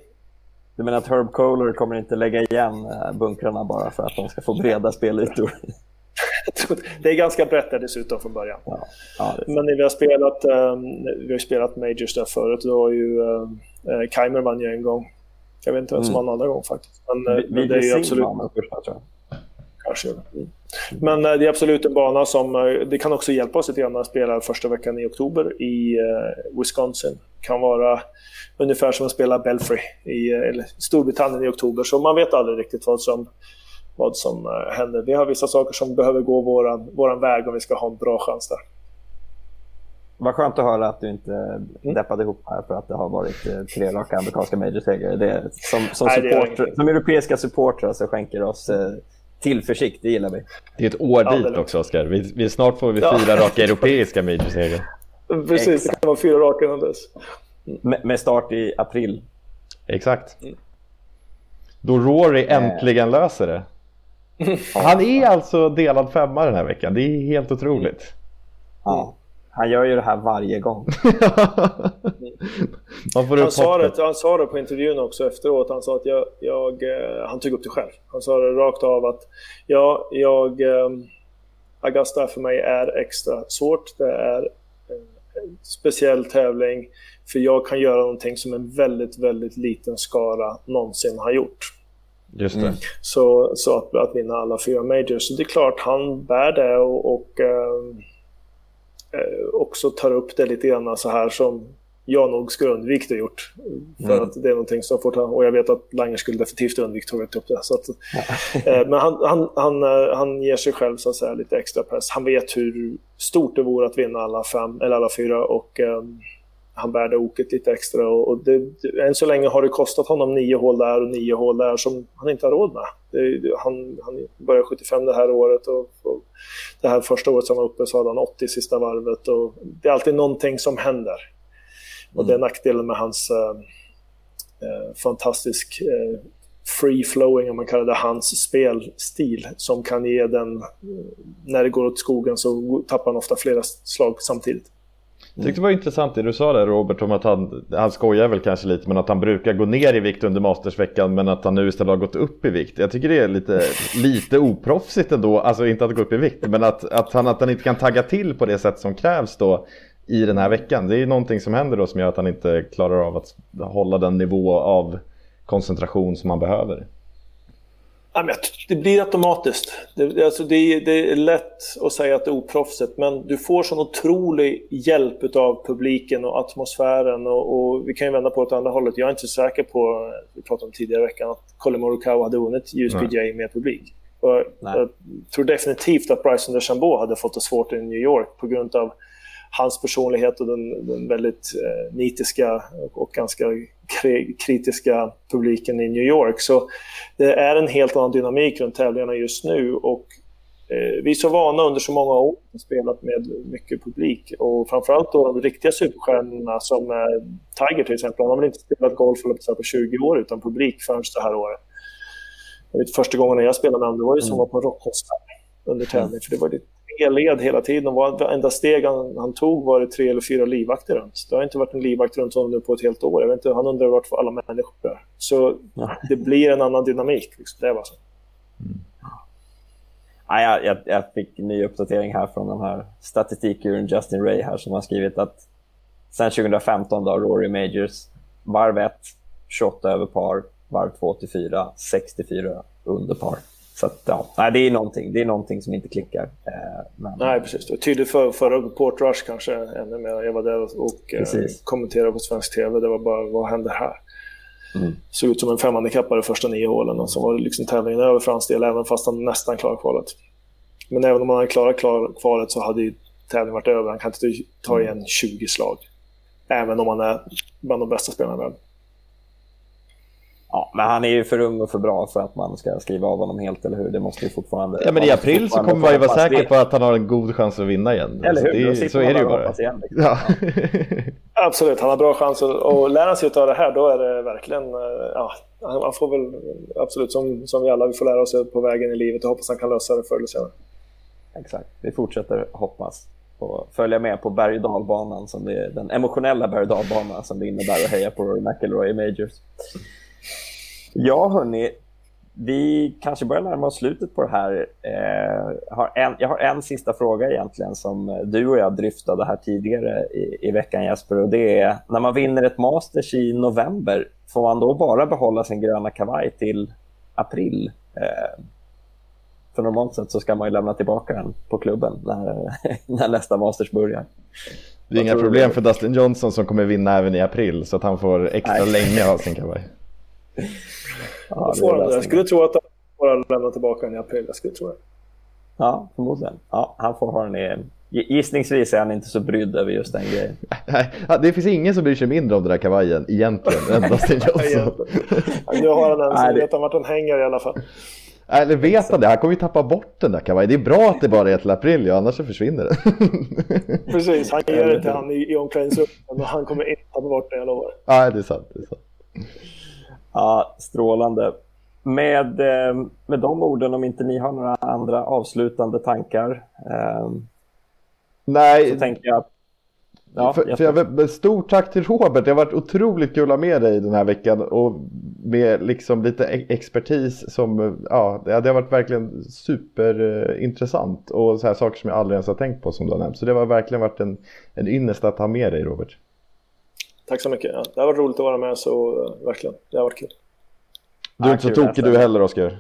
S4: du menar att Herb Kohler kommer inte lägga igen eh, bunkrarna bara för att de ska få breda spelytor? [LAUGHS]
S5: det är ganska brett där dessutom från början. Ja, ja, Men när vi har spelat, um, vi har spelat Majors där förut, då har ju um, Keimer vann ju en gång. Jag vet inte vem som mm. vann andra gången faktiskt. Men, vi, men det är absolut... Första, tror jag. Kanske. Mm. Men eh, det är absolut en bana som eh, det kan också hjälpa oss lite grann att spela första veckan i oktober i Wisconsin. kan vara ungefär som att spela Belfry i eller Storbritannien i oktober. Så man vet aldrig riktigt vad som, vad som händer. Vi har vissa saker som behöver gå våran, våran väg om vi ska ha en bra chans där.
S4: Vad skönt att höra att du inte mm. deppade ihop här för att det har varit eh, tre raka amerikanska majorsegrar. Som, som, support, som europeiska supportrar så skänker oss eh, tillförsikt, det gillar vi.
S1: Det är ett år ja, dit också, Oskar. Vi, vi, snart får vi ja. fyra raka europeiska majorsegrar. [LAUGHS]
S5: Precis, Exakt. det kan vara fyra raka innan dess.
S4: Med, med, start i april.
S1: Exakt. Mm. Då Rory eh. äntligen löser det. [LAUGHS] Han är alltså delad femma den här veckan. Det är helt otroligt.
S4: Ja. Han gör ju det här varje gång. [LAUGHS]
S5: han, sa det, han sa det på intervjun också efteråt. Han sa att jag, jag eh, han tog upp det själv. Han sa det rakt av att ja, jag, eh, Augusta för mig är extra svårt. Det är en speciell tävling. För jag kan göra någonting som en väldigt, väldigt liten skara någonsin har gjort.
S1: Just det. Mm.
S5: Så, så att, att vinna alla fyra majors. Så det är klart, han bär det och, och Eh, också tar upp det lite grann så här som jag nog skulle undvikit att gjort. För mm. att det är någonting som får ta, och jag vet att Langer skulle definitivt undvikit att ta upp det. Så att, [LAUGHS] eh, men han, han, han, eh, han ger sig själv så att säga, lite extra press. Han vet hur stort det vore att vinna alla fem, eller alla fyra och eh, han bär det oket lite extra. Och, och det, än så länge har det kostat honom nio hål där och nio hål där som han inte har råd med. Det, han, han börjar 75 det här året och, och, det här första året som han var uppe så hade han 80 sista varvet. Och det är alltid någonting som händer. Och mm. det är nackdelen med hans äh, äh, fantastisk äh, free-flowing, om man kallar det, hans spelstil som kan ge den, när det går åt skogen så tappar han ofta flera slag samtidigt.
S1: Jag tyckte det var intressant det du sa där Robert om att han, han skojar väl kanske lite men att han brukar gå ner i vikt under mastersveckan men att han nu istället har gått upp i vikt. Jag tycker det är lite, lite oproffsigt ändå, alltså inte att gå upp i vikt men att, att, han, att han inte kan tagga till på det sätt som krävs då i den här veckan. Det är ju någonting som händer då som gör att han inte klarar av att hålla den nivå av koncentration som han behöver.
S5: Det blir automatiskt. Det, alltså det, det är lätt att säga att det är oproffsigt, men du får sån otrolig hjälp av publiken och atmosfären. Och, och, vi kan ju vända på det åt andra hållet. Jag är inte säker på, vi pratade om tidigare i veckan, att Colin Morikawa hade vunnit USPGA med publik. Och jag tror definitivt att Bryson DeChambeau hade fått det svårt i New York på grund av hans personlighet och den, den väldigt eh, nitiska och ganska kritiska publiken i New York. Så det är en helt annan dynamik runt tävlingarna just nu. Och, eh, vi är så vana under så många år att spelat med mycket publik och framförallt då de riktiga superstjärnorna som Tiger till exempel. Han har väl inte spelat golf på 20 år utan publik förrän det här året. Jag vet, första gången jag spelade med honom, det var ju som att vara på en rockkonsert under tävling. För det var led hela tiden och varenda steg han, han, tog var det tre eller fyra livvakter runt. Det har inte varit en livvakt runt honom nu på ett helt år. Jag vet inte, han undrar vart alla människor är. Så det blir en annan dynamik. Liksom. Det var så. Mm.
S4: Ja, jag, jag, jag fick en ny uppdatering här från den här statistikguren Justin Ray här som har skrivit att sen 2015 då, Rory Majors, varv 1, 28 över par, varv 2 till 4, 64 under par. Så att, ja, det, är någonting, det är någonting som inte klickar. Eh,
S5: men... Nej, precis. Det tydligt för förra Port Rush kanske ännu mer. Jag var där och eh, kommenterade på svensk TV. Det var bara, vad händer här? Mm. Såg ut som en femhandikappare första nio hålen och så var det liksom tävlingen över för hans del, även fast han nästan klarade kvalet. Men även om han hade klarat kvalet så hade ju tävlingen varit över. Han kan inte ta igen 20 slag. Även om han är bland de bästa spelarna i världen.
S4: Ja, men han är ju för ung och för bra för att man ska skriva av honom helt, eller hur? Det måste ju fortfarande...
S1: Ja, men i april så kommer man ju vara säker det. på att han har en god chans att vinna igen.
S4: Eller hur? Det, så är det ju bara. Igen, liksom. ja. [LAUGHS]
S5: Absolut, han har bra chans att och lära sig av det här. Då är det verkligen... Eh, ja, han får väl absolut, som, som vi alla, vi får lära oss på vägen i livet och hoppas han kan lösa det förr eller senare.
S4: Exakt, vi fortsätter hoppas och följa med på berg dalbanan, som det är, den emotionella berg dalbanan som det innebär att heja på Rory McIlroy i Majors. Ja, hörni. Vi kanske börjar närma oss slutet på det här. Eh, har en, jag har en sista fråga egentligen som du och jag dryftade här tidigare i, i veckan Jesper. Och det är, när man vinner ett Masters i november, får man då bara behålla sin gröna kavaj till april? Eh, för normalt sett så ska man ju lämna tillbaka den på klubben när, [LAUGHS] när nästa Masters börjar.
S1: Det är inga problem för Dustin Johnson som kommer vinna även i april så att han får extra Nej. länge ha sin kavaj.
S5: Ja, får han Jag skulle tro att han får lämna tillbaka den i april. Jag skulle tro det.
S4: Ja, förmodligen. Ja, han får ha den i... Gissningsvis är han inte så brydd över just den grejen.
S1: Nej, det finns ingen som bryr sig mindre om den där kavajen egentligen än Dustin [LAUGHS] Johnson.
S5: nu har han den, så vet han vart den hänger i alla fall.
S1: Eller vet han det? Han kommer ju tappa bort den där kavajen. Det är bra att det bara är till april, ja, annars så försvinner den. [LAUGHS]
S5: Precis, han ger det till han i, i omklädningsrummet och han kommer inte tappa bort den, jag lovar.
S1: Nej, det är sant. Det är sant.
S4: Ja, strålande. Med, eh, med de orden, om inte ni har några andra avslutande tankar. Eh,
S1: Nej.
S4: Så tänker jag
S1: Ja, för, för jag, stort tack till Robert. Det har varit otroligt kul att ha med dig den här veckan och med liksom lite expertis som, ja, det har varit verkligen superintressant och så här saker som jag aldrig ens har tänkt på som du har nämnt. Så det har verkligen varit en, en ynnest att ha med dig Robert.
S5: Tack så mycket. Ja, det har varit roligt att vara med, så uh, verkligen. Det har varit kul.
S1: Du är inte så tokig du heller, Oskar.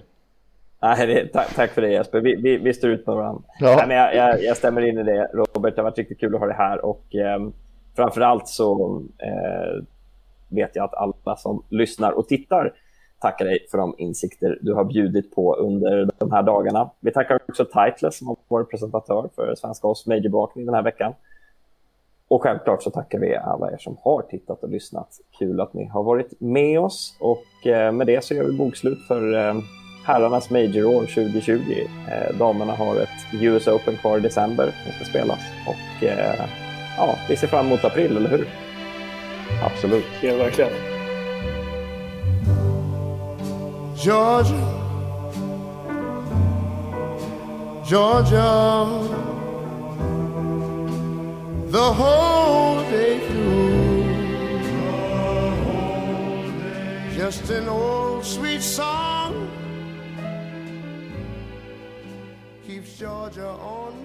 S4: Nej, det, tack, tack, för det Jesper. Vi, vi, vi står ut med varandra. Ja. Nej, men jag, jag, jag, stämmer in i det, Robert. Det har varit riktigt kul att ha dig här. Och eh, framför så eh, vet jag att alla som lyssnar och tittar tackar dig för de insikter du har bjudit på under de här dagarna. Vi tackar också Titles som har varit presentatör för Svenska Oss Major-bevakning den här veckan. Och självklart så tackar vi alla er som har tittat och lyssnat. Kul att ni har varit med oss. Och eh, med det så gör vi bokslut för eh, herrarnas Major-år 2020. Eh, damerna har ett US Open kvar i december som ska spelas. Och ja, vi ser fram emot april, eller hur?
S1: Absolut.
S5: Ja, verkligen.
S3: Georgia Georgia the whole day through. Just an old sweet song keeps Georgia on.